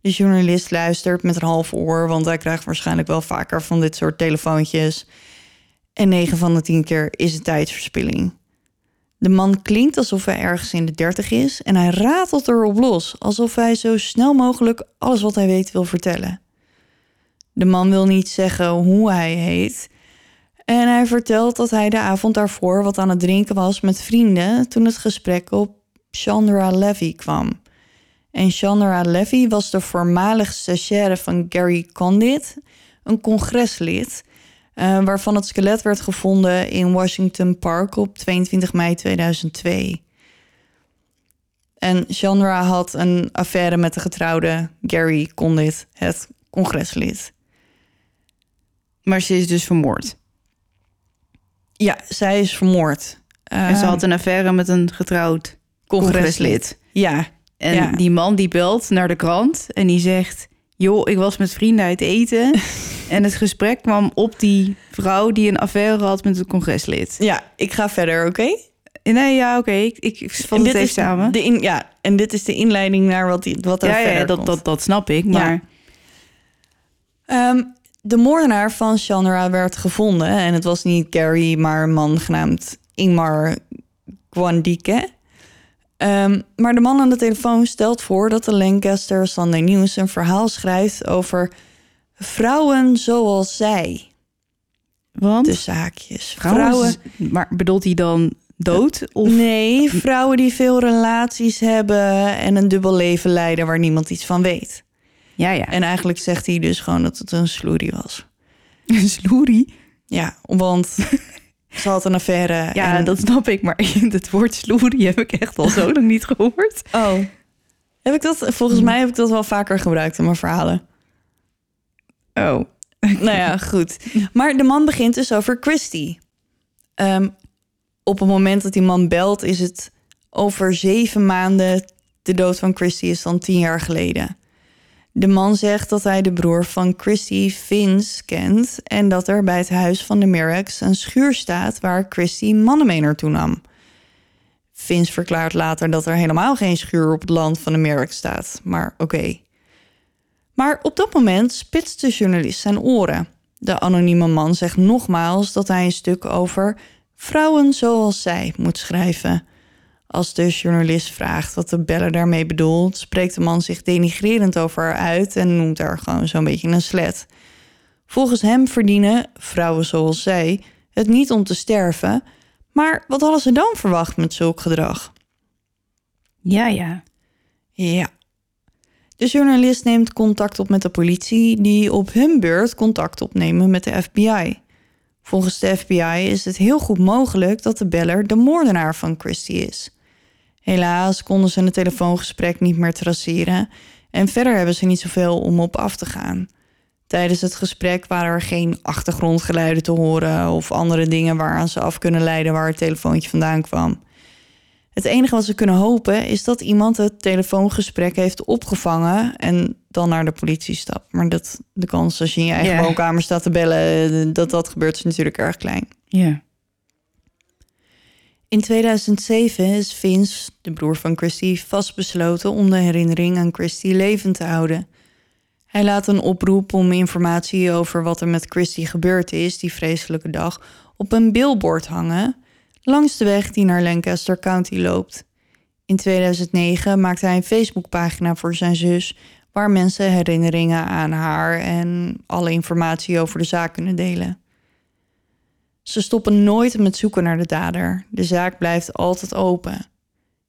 De journalist luistert met een half oor, want hij krijgt waarschijnlijk wel vaker van dit soort telefoontjes. En 9 van de 10 keer is het tijdsverspilling. De man klinkt alsof hij ergens in de 30 is en hij ratelt erop los, alsof hij zo snel mogelijk alles wat hij weet wil vertellen. De man wil niet zeggen hoe hij heet. En hij vertelt dat hij de avond daarvoor wat aan het drinken was met vrienden toen het gesprek op Chandra Levy kwam. En Chandra Levy was de voormalig stagiaire van Gary Condit, een congreslid, uh, waarvan het skelet werd gevonden in Washington Park op 22 mei 2002. En Chandra had een affaire met de getrouwde Gary Condit, het congreslid. Maar ze is dus vermoord. Ja, zij is vermoord. en ze Ehm, had een affaire met een getrouwd congreslid. Ja, En Ja. die man die belt naar de krant en die zegt... joh, ik was met vrienden uit eten... en het gesprek kwam op die vrouw die een affaire had met een congreslid. ja, ik ga verder, oké? Nee, ja, oké, ik, ik, ik vat En het dit even is samen. De in, ja, en dit is de inleiding naar wat, die, wat er ja, ja, verder ja dat, komt. dat, dat snap ik, maar... Ehm, de moordenaar van Chandra werd gevonden. En het was niet Gary, maar een man genaamd Ingmar Gwandike. Ehm, maar de man aan de telefoon stelt voor dat de Lancaster Sunday News een verhaal schrijft over vrouwen zoals zij. Want De zaakjes. vrouwen... Maar bedoelt hij dan dood? Of... Nee, vrouwen die veel relaties hebben en een dubbel leven leiden waar niemand iets van weet. Ja, ja. En eigenlijk zegt hij dus gewoon dat het een sloerie was. Een sloerie? Ja, want ze had een affaire. Ja, en- dat snap ik, maar het woord sloerie heb ik echt al zo lang niet gehoord. Oh. Heb ik dat? Volgens mij heb ik dat wel vaker gebruikt in mijn verhalen. Oh. nou ja, goed. Maar de man begint dus over Christy. Ehm, op het moment dat die man belt, is het over zeven maanden. De dood van Christy is dan tien jaar geleden. De man zegt dat hij de broer van Christy, Vince, kent... en dat er bij het huis van de Merricks een schuur staat... waar Christy mannen mee naartoe nam. Vince verklaart later dat er helemaal geen schuur op het land van de Merricks staat. Maar oké. Maar op dat moment spitst de journalist zijn oren. De anonieme man zegt nogmaals dat hij een stuk over vrouwen zoals zij moet schrijven. Als de journalist vraagt wat de beller daarmee bedoelt, spreekt de man zich denigrerend over haar uit en noemt haar gewoon zo'n beetje een slet. Volgens hem verdienen vrouwen zoals zij het niet om te sterven, maar wat hadden ze dan verwacht met zulk gedrag? Ja, ja. Ja. De journalist neemt contact op met de politie, die op hun beurt contact opnemen met de FBI. Volgens de FBI is het heel goed mogelijk dat de beller de moordenaar van Christy is. Helaas konden ze het telefoongesprek niet meer traceren en verder hebben ze niet zoveel om op af te gaan. Tijdens het gesprek waren er geen achtergrondgeluiden te horen of andere dingen waaraan ze af kunnen leiden waar het telefoontje vandaan kwam. Het enige wat ze kunnen hopen is dat iemand het telefoongesprek heeft opgevangen en dan naar de politie stapt. Maar dat, de kans als je in je eigen woonkamer staat te bellen, eh, dat dat gebeurt is natuurlijk erg klein. Ja. In 2007 is Vince, de broer van Christy, vastbesloten om de herinnering aan Christy levend te houden. Hij laat een oproep om informatie over wat er met Christy gebeurd is die vreselijke dag op een billboard hangen langs de weg die naar Lancaster County loopt. In 2009 maakte hij een Facebookpagina voor zijn zus waar mensen herinneringen aan haar en alle informatie over de zaak kunnen delen. Ze stoppen nooit met zoeken naar de dader. De zaak blijft altijd open.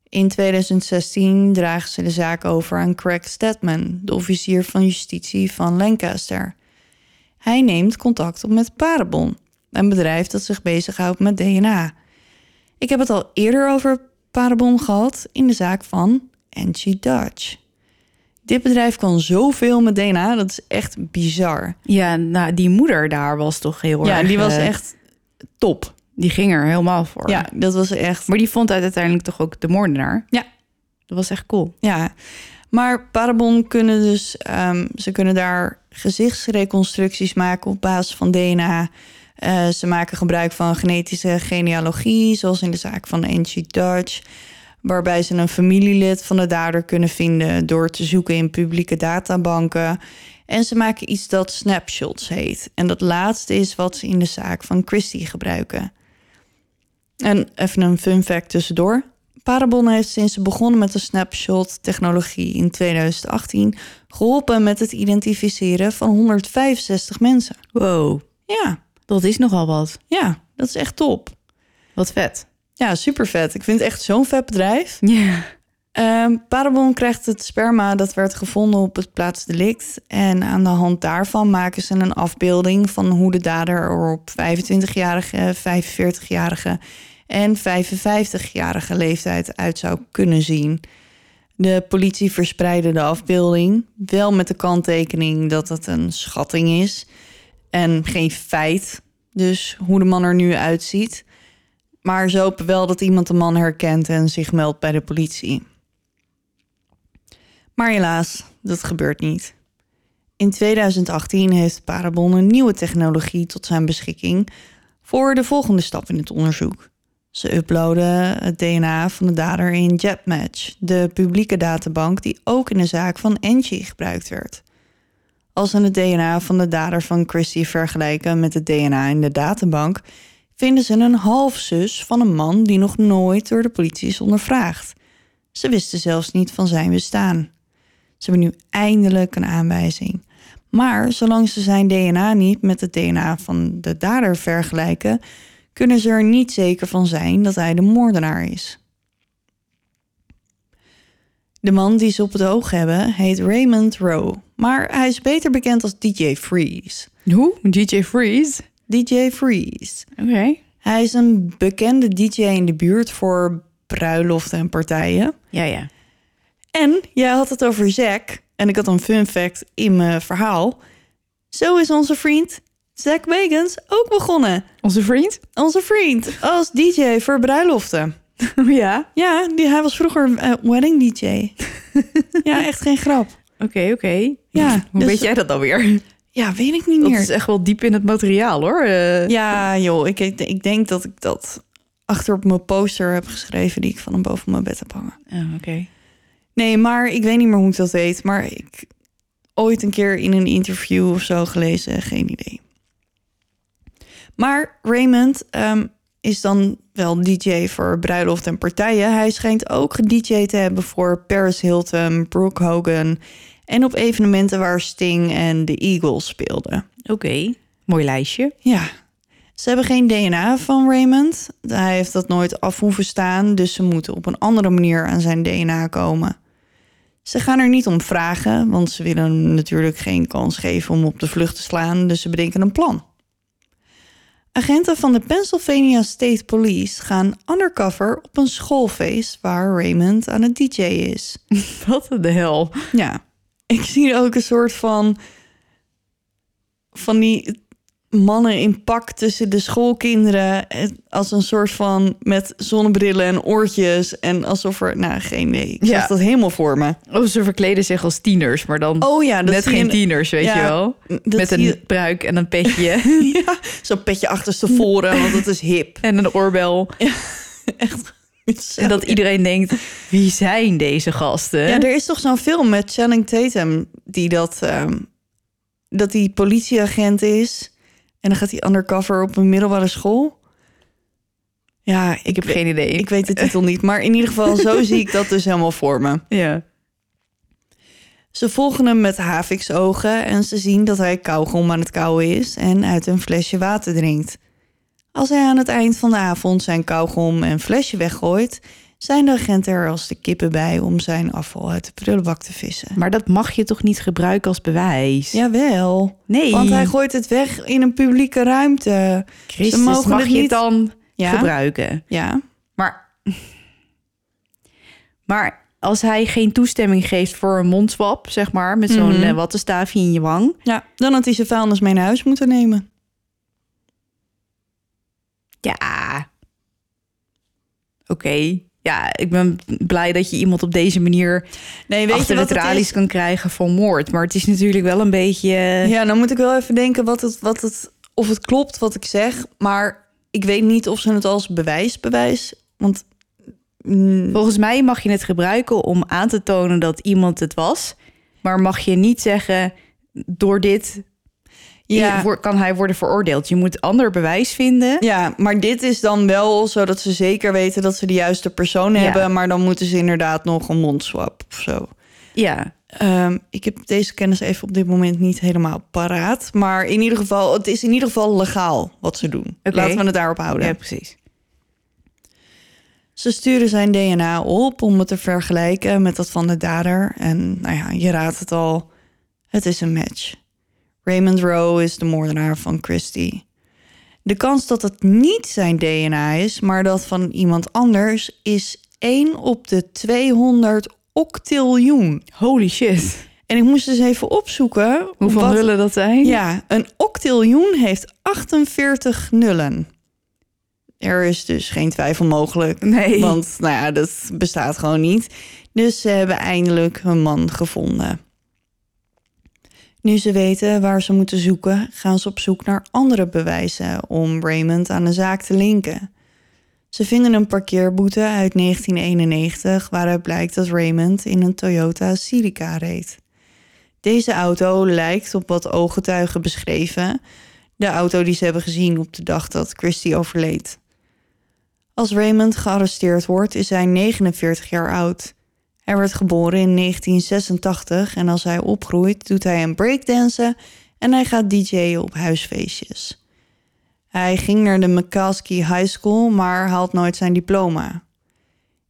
In 2016 dragen ze de zaak over aan Craig Stedman, de officier van justitie van Lancaster. Hij neemt contact op met Parabon, een bedrijf dat zich bezighoudt met DNA. Ik heb het al eerder over Parabon gehad in de zaak van Angie Dodge. Dit bedrijf kan zoveel met DNA, dat is echt bizar. Ja, nou, die moeder daar was toch heel Ja, erg... die was eh, echt top. Die ging er helemaal voor. Ja, dat was echt Maar die vond uit uiteindelijk toch ook de moordenaar. Ja. Dat was echt cool. Ja, maar Parabon kunnen dus, ehm, ze kunnen daar gezichtsreconstructies maken op basis van DNA. Eh, ze maken gebruik van genetische genealogie, zoals in de zaak van Angie Dodge, waarbij ze een familielid van de dader kunnen vinden door te zoeken in publieke databanken. En ze maken iets dat snapshots heet. En dat laatste is wat ze in de zaak van Christie gebruiken. En even een fun fact tussendoor. Parabon heeft sinds ze begonnen met de snapshot-technologie in 2018 geholpen met het identificeren van 165 mensen. Wow, Ja, dat is nogal wat. ja, dat is echt top. Wat vet. Ja, super vet. Ik vind het echt zo'n vet bedrijf. Ja. Ehm Parabon krijgt het sperma dat werd gevonden op het plaatsdelict. En aan de hand daarvan maken ze een afbeelding van hoe de dader er op 25-jarige, 45-jarige en 55-jarige leeftijd uit zou kunnen zien. De politie verspreidde de afbeelding, wel met de kanttekening dat het een schatting is en geen feit. Dus hoe de man er nu uitziet. Maar ze hopen wel dat iemand de man herkent en zich meldt bij de politie. Maar helaas, dat gebeurt niet. In 2018 heeft Parabon een nieuwe technologie tot zijn beschikking voor de volgende stap in het onderzoek. Ze uploaden het DNA van de dader in JetMatch, de publieke databank die ook in de zaak van Angie gebruikt werd. Als ze het DNA van de dader van Christie vergelijken met het DNA in de databank, vinden ze een halfzus van een man die nog nooit door de politie is ondervraagd. Ze wisten zelfs niet van zijn bestaan. Ze hebben nu eindelijk een aanwijzing. Maar zolang ze zijn DNA niet met het DNA van de dader vergelijken, kunnen ze er niet zeker van zijn dat hij de moordenaar is. De man die ze op het oog hebben heet Raymond Rowe, maar hij is beter bekend als DJ Freeze. Hoe? DJ Freeze? DJ Freeze. Oké. Hij is een bekende DJ in de buurt voor bruiloften en partijen. Ja, ja. En jij had het over Zack. En ik had een fun fact in mijn verhaal. Zo is onze vriend Zack Bagans ook begonnen. Onze vriend? Onze vriend als DJ voor bruiloften. ja. Ja, die, hij was vroeger eh, wedding DJ. ja, echt geen grap. Oké, oké. Ja, Hoe dus- weet jij dat dan weer? Ja, weet ik niet Dat meer. is echt wel diep in het materiaal, hoor. Eh, Ja, joh, ik, ik, ik denk dat ik dat achter op mijn poster heb geschreven die ik van hem boven mijn bed heb hangen. Oh, oké. Nee, maar ik weet niet meer hoe ik dat weet. Maar ik ooit een keer in een interview of zo gelezen, geen idee. Maar Raymond ehm, is dan wel DJ voor bruiloft en partijen. Hij schijnt ook gedj te hebben voor Paris Hilton, Brooke Hogan... en op evenementen waar Sting en de Eagles speelden. Oké. Mooi lijstje. Ja, ze hebben geen DNA van Raymond. Hij heeft dat nooit af hoeven staan, dus ze moeten op een andere manier aan zijn DNA komen. Ze gaan er niet om vragen, want ze willen hem natuurlijk geen kans geven om op de vlucht te slaan, dus ze bedenken een plan. Agenten van de Pennsylvania State Police gaan undercover op een schoolfeest waar Raymond aan het DJ is. Wat de hel. Ja, ik zie ook een soort van. van die mannen in pak tussen de schoolkinderen. eh, Als een soort van. met zonnebrillen en oortjes. En alsof er. Nou, geen idee. Ik Ja. zag dat helemaal voor me. Oh, ze verkleden zich als tieners, maar dan Oh ja, dat net geen tieners, weet Ja, je wel. dat Met een je- pruik en een petje ja, zo'n petje achterstevoren, want het is hip. en een oorbel. Echt. En dat iedereen denkt, wie zijn deze gasten? Ja, er is toch zo'n film met Channing Tatum die dat, ehm, dat die politieagent is en dan gaat hij undercover op een middelbare school. Ja, Ik heb geen idee. ik weet de titel niet, maar in ieder geval zo zie ik dat dus helemaal voor me. Ja. Ze volgen hem met haviksogen en ze zien dat hij kauwgom aan het kauwen is en uit een flesje water drinkt. Als hij aan het eind van de avond zijn kauwgom en flesje weggooit, zijn de agenten er als de kippen bij om zijn afval uit de prullenbak te vissen. Maar dat mag je toch niet gebruiken als bewijs? Jawel. Nee. Want hij gooit het weg in een publieke ruimte. Christus, Ze mogen mag het je niet- het dan Ja. gebruiken? Ja. Maar, maar als hij geen toestemming geeft voor een mondswap, zeg maar, met zo'n Mhm. eh, wattenstaafje in je wang. ja, dan had hij zijn vuilnis mee naar huis moeten nemen. Ja. Oké. Ja, ik ben blij dat je iemand op deze manier Nee, weet achter je de wat het tralies kan krijgen voor moord. Maar het is natuurlijk wel een beetje... Ja, dan moet ik wel even denken wat het, wat het, of het klopt wat ik zeg. Maar ik weet niet of ze het als bewijs bewijs. Want mm, Volgens mij mag je het gebruiken om aan te tonen dat iemand het was. Maar mag je niet zeggen, door dit ja, kan hij worden veroordeeld. Je moet ander bewijs vinden. ja, maar dit is dan wel zodat ze zeker weten dat ze de juiste persoon Ja. hebben. Maar dan moeten ze inderdaad nog een mondswap of zo. Ja, Ehm, ik heb deze kennis even op dit moment niet helemaal paraat. Maar in ieder geval, het is in ieder geval legaal wat ze doen. Laten we het daarop houden. ja precies. Ze sturen zijn DNA op om het te vergelijken met dat van de dader. En nou ja, je raadt het al, het is een match. Raymond Rowe is de moordenaar van Christy. De kans dat het niet zijn DNA is, maar dat van iemand anders, is 1 op de 200 octiljoen. Holy shit. En ik moest dus even opzoeken. Hoeveel wat- nullen dat zijn? Ja, een octiljoen heeft 48 nullen. Er is dus geen twijfel mogelijk. Nee. Want nou ja, dat bestaat gewoon niet. Dus ze hebben eindelijk hun man gevonden. Nu ze weten waar ze moeten zoeken, gaan ze op zoek naar andere bewijzen om Raymond aan de zaak te linken. Ze vinden een parkeerboete uit 1991 waaruit blijkt dat Raymond in een Toyota Celica reed. Deze auto lijkt op wat ooggetuigen beschreven, de auto die ze hebben gezien op de dag dat Christy overleed. Als Raymond gearresteerd wordt, is hij 49 jaar oud. Hij werd geboren in 1986 en als hij opgroeit, doet hij een breakdansen en hij gaat DJ'en op huisfeestjes. Hij ging naar de McCaskey High School, maar haalt nooit zijn diploma.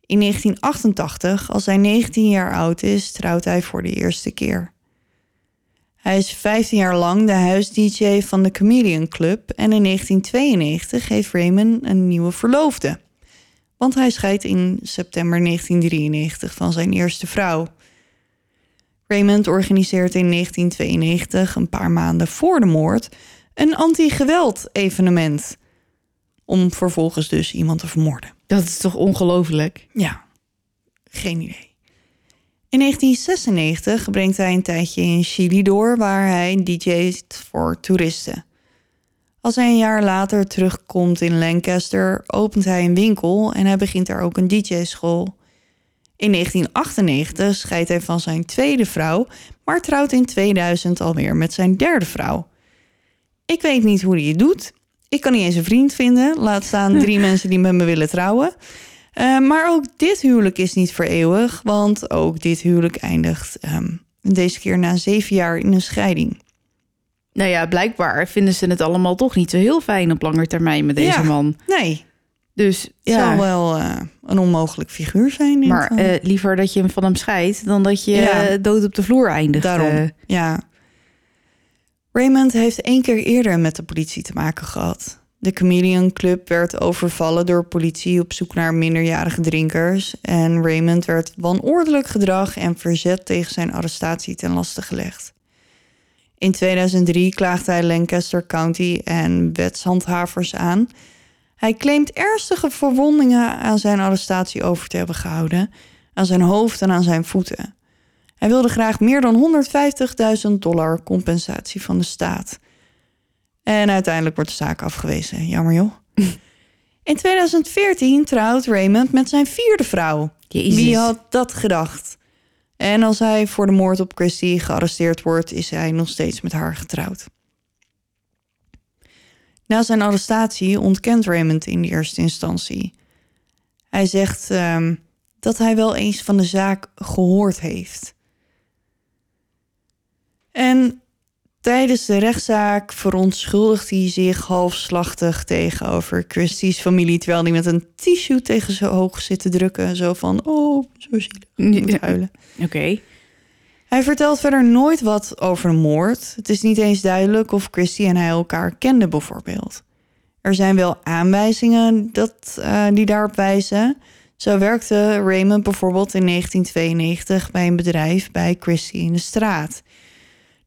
In 1988, als hij 19 jaar oud is, trouwt hij voor de eerste keer. Hij is 15 jaar lang de huis-DJ van de Comedian Club en in 1992 heeft Raymond een nieuwe verloofde. Want hij scheidt in september 1993 van zijn eerste vrouw. Raymond organiseert in 1992, een paar maanden voor de moord, een anti-geweld evenement. Om vervolgens dus iemand te vermoorden. Dat is toch ongelooflijk? Ja, geen idee. In 1996 brengt hij een tijdje in Chili door, waar hij DJ't voor toeristen. Als hij een jaar later terugkomt in Lancaster, opent hij een winkel en hij begint daar ook een DJ-school. In 1998 scheidt hij van zijn tweede vrouw, maar trouwt in 2000 alweer met zijn derde vrouw. Ik weet niet hoe hij het doet. Ik kan niet eens een vriend vinden, laat staan drie mensen die met me willen trouwen. Uh, maar ook dit huwelijk is niet voor eeuwig, want ook dit huwelijk eindigt um, deze keer na zeven jaar in een scheiding. Nou ja, blijkbaar vinden ze het allemaal toch niet zo heel fijn op lange termijn met deze Ja. man. Nee, Dus ja, zal wel uh, een onmogelijk figuur zijn. maar eh, liever dat je hem van hem scheidt dan dat je Ja. eh, dood op de vloer eindigt. Daarom, eh. ja. Raymond heeft één keer eerder met de politie te maken gehad. De Chameleon Club werd overvallen door politie op zoek naar minderjarige drinkers. En Raymond werd wanordelijk gedrag en verzet tegen zijn arrestatie ten laste gelegd. In 2003 klaagde hij Lancaster County en wetshandhavers aan. Hij claimt ernstige verwondingen aan zijn arrestatie over te hebben gehouden, aan zijn hoofd en aan zijn voeten. Hij wilde graag meer dan 150.000 dollar compensatie van de staat. En uiteindelijk wordt de zaak afgewezen. Jammer joh. In 2014 trouwt Raymond met zijn vierde vrouw. Jezus. Wie had dat gedacht? En als hij voor de moord op Christy gearresteerd wordt, is hij nog steeds met haar getrouwd. Na zijn arrestatie ontkent Raymond in de eerste instantie. Hij zegt ehm, dat hij wel eens van de zaak gehoord heeft. En tijdens de rechtszaak verontschuldigt hij zich halfslachtig tegenover Christie's familie, terwijl hij met een tissue tegen zijn oog zit te drukken. Zo van, oh, zo zielig. Ik moet huilen. Oké. Hij vertelt verder nooit wat over een moord. Het is niet eens duidelijk of Christy en hij elkaar kenden, bijvoorbeeld. Er zijn wel aanwijzingen dat, eh, die daarop wijzen. Zo werkte Raymond bijvoorbeeld in 1992 bij een bedrijf bij Christy in de straat.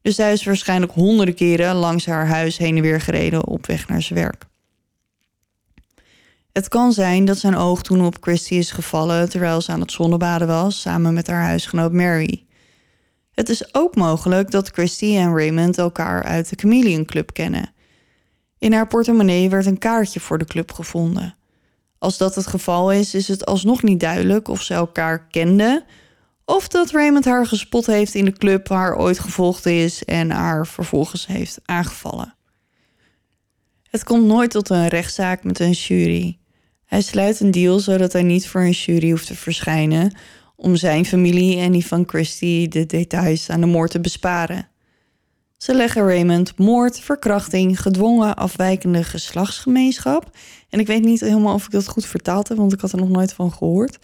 Dus hij is waarschijnlijk honderden keren langs haar huis heen en weer gereden op weg naar zijn werk. Het kan zijn dat zijn oog toen op Christy is gevallen terwijl ze aan het zonnebaden was samen met haar huisgenoot Mary. Het is ook mogelijk dat Christy en Raymond elkaar uit de Chameleon Club kennen. In haar portemonnee werd een kaartje voor de club gevonden. Als dat het geval is, is het alsnog niet duidelijk of ze elkaar kenden of dat Raymond haar gespot heeft in de club, haar ooit gevolgd is en haar vervolgens heeft aangevallen. Het komt nooit tot een rechtszaak met een jury. Hij sluit een deal zodat hij niet voor een jury hoeft te verschijnen om zijn familie en die van Christy de details aan de moord te besparen. Ze leggen Raymond moord, verkrachting, gedwongen afwijkende geslachtsgemeenschap. En ik weet niet helemaal of ik dat goed vertaald heb, want ik had er nog nooit van gehoord.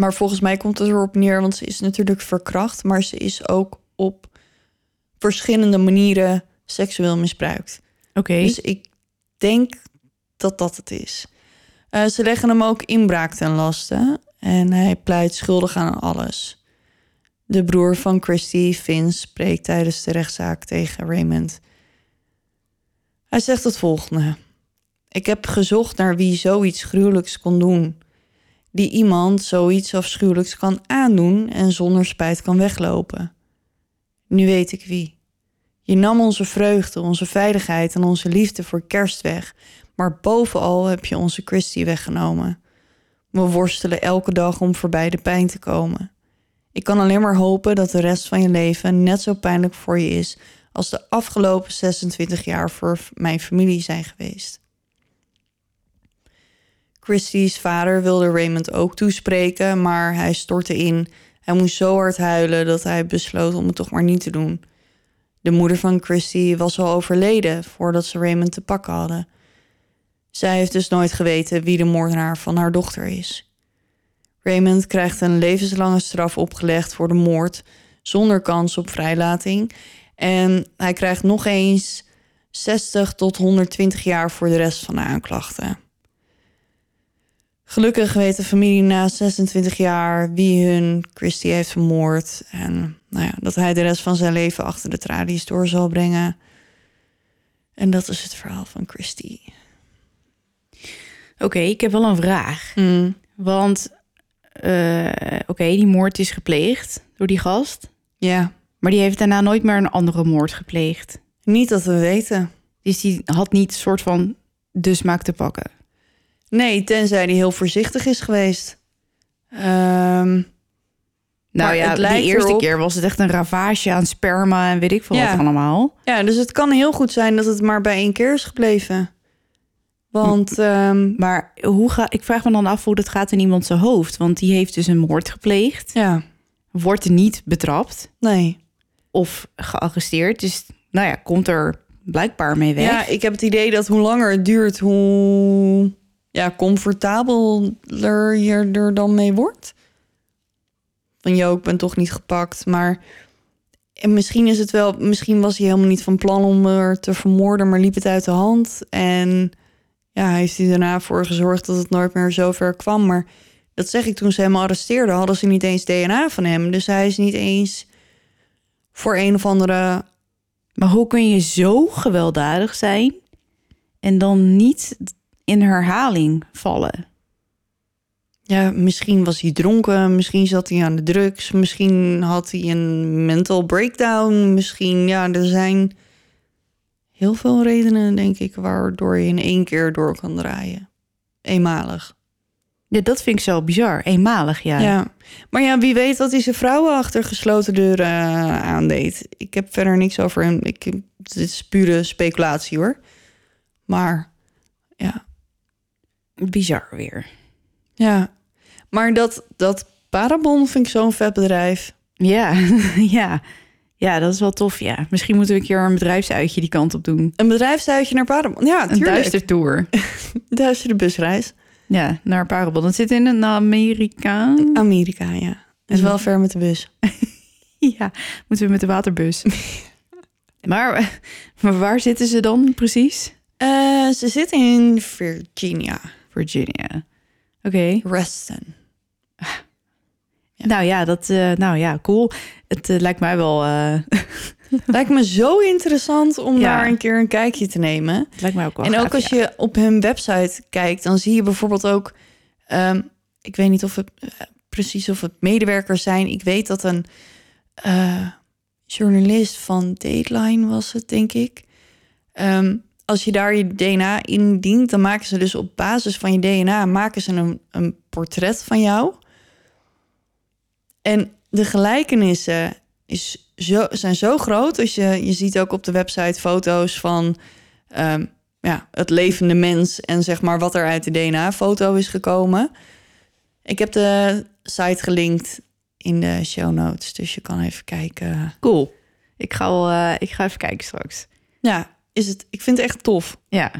Maar volgens mij komt het erop neer, want ze is natuurlijk verkracht, maar ze is ook op verschillende manieren seksueel misbruikt. Oké. Dus ik denk dat dat het is. Uh, ze leggen hem ook inbraak ten laste en hij pleit schuldig aan alles. De broer van Christy, Vince, spreekt tijdens de rechtszaak tegen Raymond. Hij zegt het volgende. Ik heb gezocht naar wie zoiets gruwelijks kon doen. Die iemand zoiets afschuwelijks kan aandoen en zonder spijt kan weglopen. Nu weet ik wie. Je nam onze vreugde, onze veiligheid en onze liefde voor kerst weg, maar bovenal heb je onze Christy weggenomen. We worstelen elke dag om voorbij de pijn te komen. Ik kan alleen maar hopen dat de rest van je leven net zo pijnlijk voor je is als de afgelopen 26 jaar voor mijn familie zijn geweest. Christie's vader wilde Raymond ook toespreken, maar hij stortte in. Hij moest zo hard huilen dat hij besloot om het toch maar niet te doen. De moeder van Christy was al overleden voordat ze Raymond te pakken hadden. Zij heeft dus nooit geweten wie de moordenaar van haar dochter is. Raymond krijgt een levenslange straf opgelegd voor de moord zonder kans op vrijlating. En hij krijgt nog eens 60 tot 120 jaar voor de rest van de aanklachten. Gelukkig weet de familie na 26 jaar wie hun Christy heeft vermoord. En nou ja, dat hij de rest van zijn leven achter de tralies door zal brengen. En dat is het verhaal van Christy. Oké, ik heb wel een vraag. Mm. Want, uh, oké, die moord is gepleegd door die gast. Ja. Maar die heeft daarna nooit meer een andere moord gepleegd. Niet dat we weten. Dus die had niet soort van de smaak te pakken. Nee, tenzij hij heel voorzichtig is geweest. Um, nou ja, de eerste erop... keer was het echt een ravage aan sperma en weet ik veel ja. wat allemaal. Ja, dus het kan heel goed zijn dat het maar bij één keer is gebleven. Want, um... maar hoe ga, ik vraag me dan af hoe dat gaat in iemand zijn hoofd. Want die heeft dus een moord gepleegd. Ja. Wordt niet betrapt. Nee. Of gearresteerd. Dus nou ja, komt er blijkbaar mee weg. Ja, ik heb het idee dat hoe langer het duurt, hoe ja, comfortabeler je er dan mee wordt. Van jo, ik ben toch niet gepakt. Maar en misschien is het wel, misschien was hij helemaal niet van plan om er te vermoorden, maar liep het uit de hand. En ja, heeft hij daarna voor gezorgd dat het nooit meer zover kwam. Maar dat zeg ik toen ze hem arresteerden, hadden ze niet eens DNA van hem. Dus hij is niet eens voor een of andere. Maar hoe kun je zo gewelddadig zijn en dan niet in herhaling vallen. Ja, misschien was hij dronken, misschien zat hij aan de drugs, misschien had hij een mental breakdown, misschien, ja, er zijn heel veel redenen, denk ik, waardoor je in één keer door kan draaien. Eenmalig. Ja, dat vind ik zo bizar. Eenmalig, ja. Ja, maar ja, wie weet wat hij zijn vrouwen achter gesloten deuren uh, aandeed. Ik heb verder niks over hem. Ik, dit is pure speculatie hoor. Maar bizar weer. Ja, maar dat, dat Parabon vind ik zo'n vet bedrijf. Ja, ja. Ja, dat is wel tof, ja. Misschien moeten we een keer een bedrijfsuitje die kant op doen. Een bedrijfsuitje naar Parabon, ja, tuurlijk. Een duistertour. Duistere busreis. Ja, naar Parabon. Dat zit in Amerika. Amerika, ja. Is wel ver met de bus. ja, moeten we met de waterbus. maar, maar waar zitten ze dan precies? Uh, ze zitten in Virginia. Virginia. Oké. Okay. Reston. Nou ja, dat, eh, nou ja, cool. Het eh, lijkt mij wel, eh, Lijkt me zo interessant om Ja. daar een keer een kijkje te nemen. het lijkt mij ook wel En ook als ja. je op hun website kijkt, dan zie je bijvoorbeeld ook... ehm, ik weet niet of het precies of het medewerkers zijn. Ik weet dat een journalist van Dateline was het, denk ik. Ehm, als je daar je DNA indient, dan maken ze dus op basis van je DNA... maken ze een, een portret van jou. En de gelijkenissen is zo, zijn zo groot. Dus je, je ziet ook op de website foto's van ehm, ja, het levende mens en zeg maar wat er uit de DNA-foto is gekomen. Ik heb de site gelinkt in de show notes, dus je kan even kijken. Cool. Ik ga, wel, eh, ik ga even kijken straks. Ja, is het, ik vind het echt tof. Ja,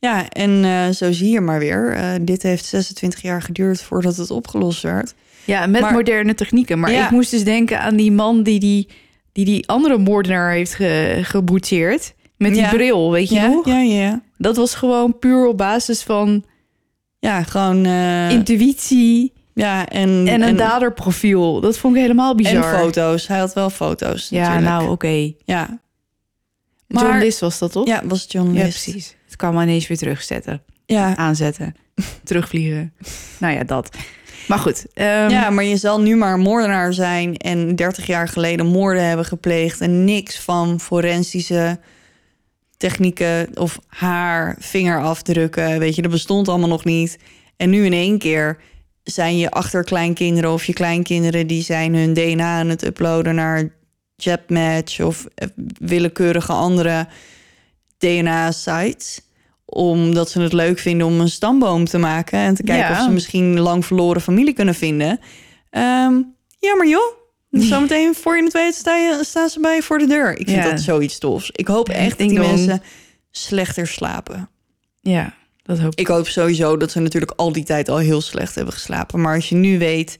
Ja, en eh, zo zie je maar weer. eh, dit heeft 26 jaar geduurd voordat het opgelost werd. ja met Maar- moderne technieken. Maar Ja. ik moest dus denken aan die man die die, die, die andere moordenaar heeft ge, geboetseerd. Met die Ja. bril, weet je ja, nog? ja, ja. Dat was gewoon puur op basis van Ja, gewoon... eh, intuïtie ja, en, en een daderprofiel. Dat vond ik helemaal bizar. En foto's. Hij had wel foto's Ja, natuurlijk. nou oké. Ja. John Maar- List was dat toch? Ja, was John Ja, List. precies. Het kan maar ineens weer terugzetten. Ja, Aanzetten. terugvliegen. Nou ja, dat. Maar goed. ehm, ja, maar je zal nu maar moordenaar zijn en 30 jaar geleden moorden hebben gepleegd en niks van forensische technieken of haar, vingerafdrukken, weet je, dat bestond allemaal nog niet. En nu in één keer zijn je achterkleinkinderen of je kleinkinderen die zijn hun DNA aan het uploaden naar JetMatch of eh, willekeurige andere DNA-sites omdat ze het leuk vinden om een stamboom te maken en te kijken Ja. of ze misschien lang verloren familie kunnen vinden. Ehm, ja, maar joh, zometeen voor je het weet sta je, staan ze bij je voor de deur. Ik vind Ja. dat zoiets tofs. Ik hoop echt dat die mensen slechter slapen. ja, dat hoop ik. Ik hoop sowieso dat ze natuurlijk al die tijd al heel slecht hebben geslapen. Maar als je nu weet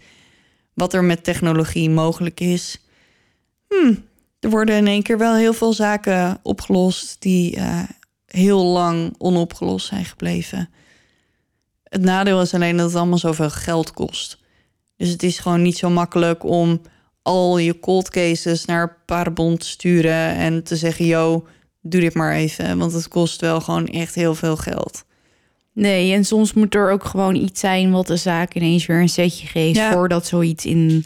wat er met technologie mogelijk is... Hmm, er worden in één keer wel heel veel zaken opgelost... die eh, heel lang onopgelost zijn gebleven. Het nadeel is alleen dat het allemaal zoveel geld kost. Dus het is gewoon niet zo makkelijk om al je cold cases naar Parabond te sturen... en te zeggen, yo, doe dit maar even. Want het kost wel gewoon echt heel veel geld. Nee, en soms moet er ook gewoon iets zijn wat de zaak ineens weer een setje geeft Ja. voordat zoiets in,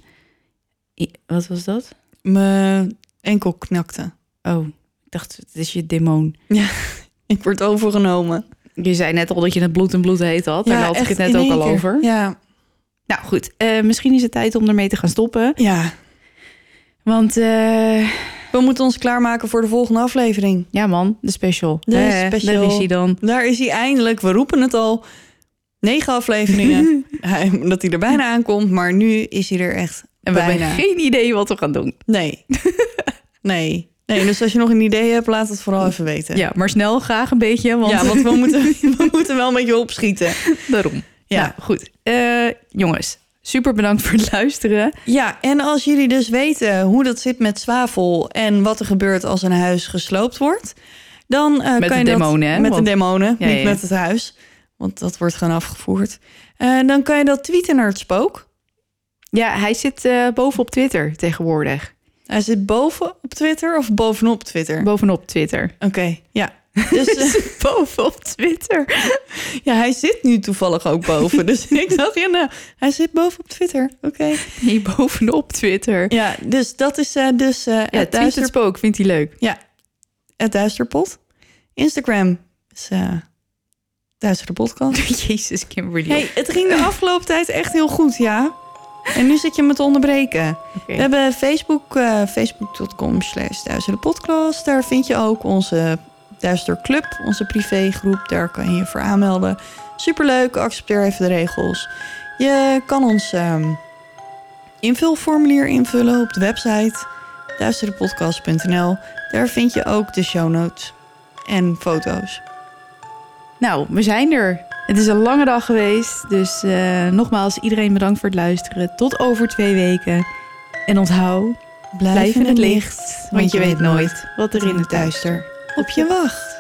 Wat was dat? Mijn enkel knakte. Oh, ik dacht, het is je demon. Ik word overgenomen. Je zei net al dat je het bloed en bloed heet had. Daar had ik het net ook al keer. over. Ja, Nou goed, eh, misschien is het tijd om ermee te gaan stoppen. ja. Want eh, We moeten ons klaarmaken voor de volgende aflevering. ja man, de special. De Eh, special. Daar is hij dan. Daar is hij eindelijk. We roepen het al. Negen afleveringen. hij, dat hij er bijna aankomt. Maar nu is hij er echt En we bijna. hebben geen idee wat we gaan doen. Nee. nee. Nee, dus als je nog een idee hebt, laat het vooral even weten. Ja, maar snel graag een beetje. Want ja want we moeten, we moeten wel een beetje opschieten. daarom. Ja. Nou, goed. Eh, jongens, super bedankt voor het luisteren. Ja, en als jullie dus weten hoe dat zit met zwavel en wat er gebeurt als een huis gesloopt wordt, dan eh, Met kan de je demonen, hè? dat met Want- de demonen, Ja, niet ja. met het huis, want dat wordt gewoon afgevoerd. Eh, dan kan je dat tweeten naar het spook. Ja, hij zit eh, boven op Twitter tegenwoordig. Hij zit boven op Twitter of bovenop Twitter. Bovenop Twitter. Oké, ja. Dus eh, boven op Twitter. ja, hij zit nu toevallig ook boven. Dus ik dacht, ja, nou, hij zit boven op Twitter. Oké. Nee, bovenop Twitter. Ja, dus dat is eh, dus eh Ja, het duister spook, vindt hij leuk. Ja, het Duisterpot. Instagram is eh Duistere Podcast. Jezus, Kimberly. hey, het ging de afgelopen tijd echt heel goed, ja. En nu zit je me te onderbreken. We hebben Facebook, eh facebook.com slash Duistere Podcast. Daar vind je ook onze Duister Club, onze privégroep. Daar kan je je voor aanmelden. Superleuk, accepteer even de regels. Je kan ons ehm, invulformulier invullen op de website duisterepodcast.nl. Daar vind je ook de show notes en foto's. Nou, we zijn er. Het is een lange dag geweest. Dus eh, nogmaals, iedereen bedankt voor het luisteren. Tot over twee weken. En onthoud, blijf in het licht. Want je weet nooit wat er in het duister op je wacht.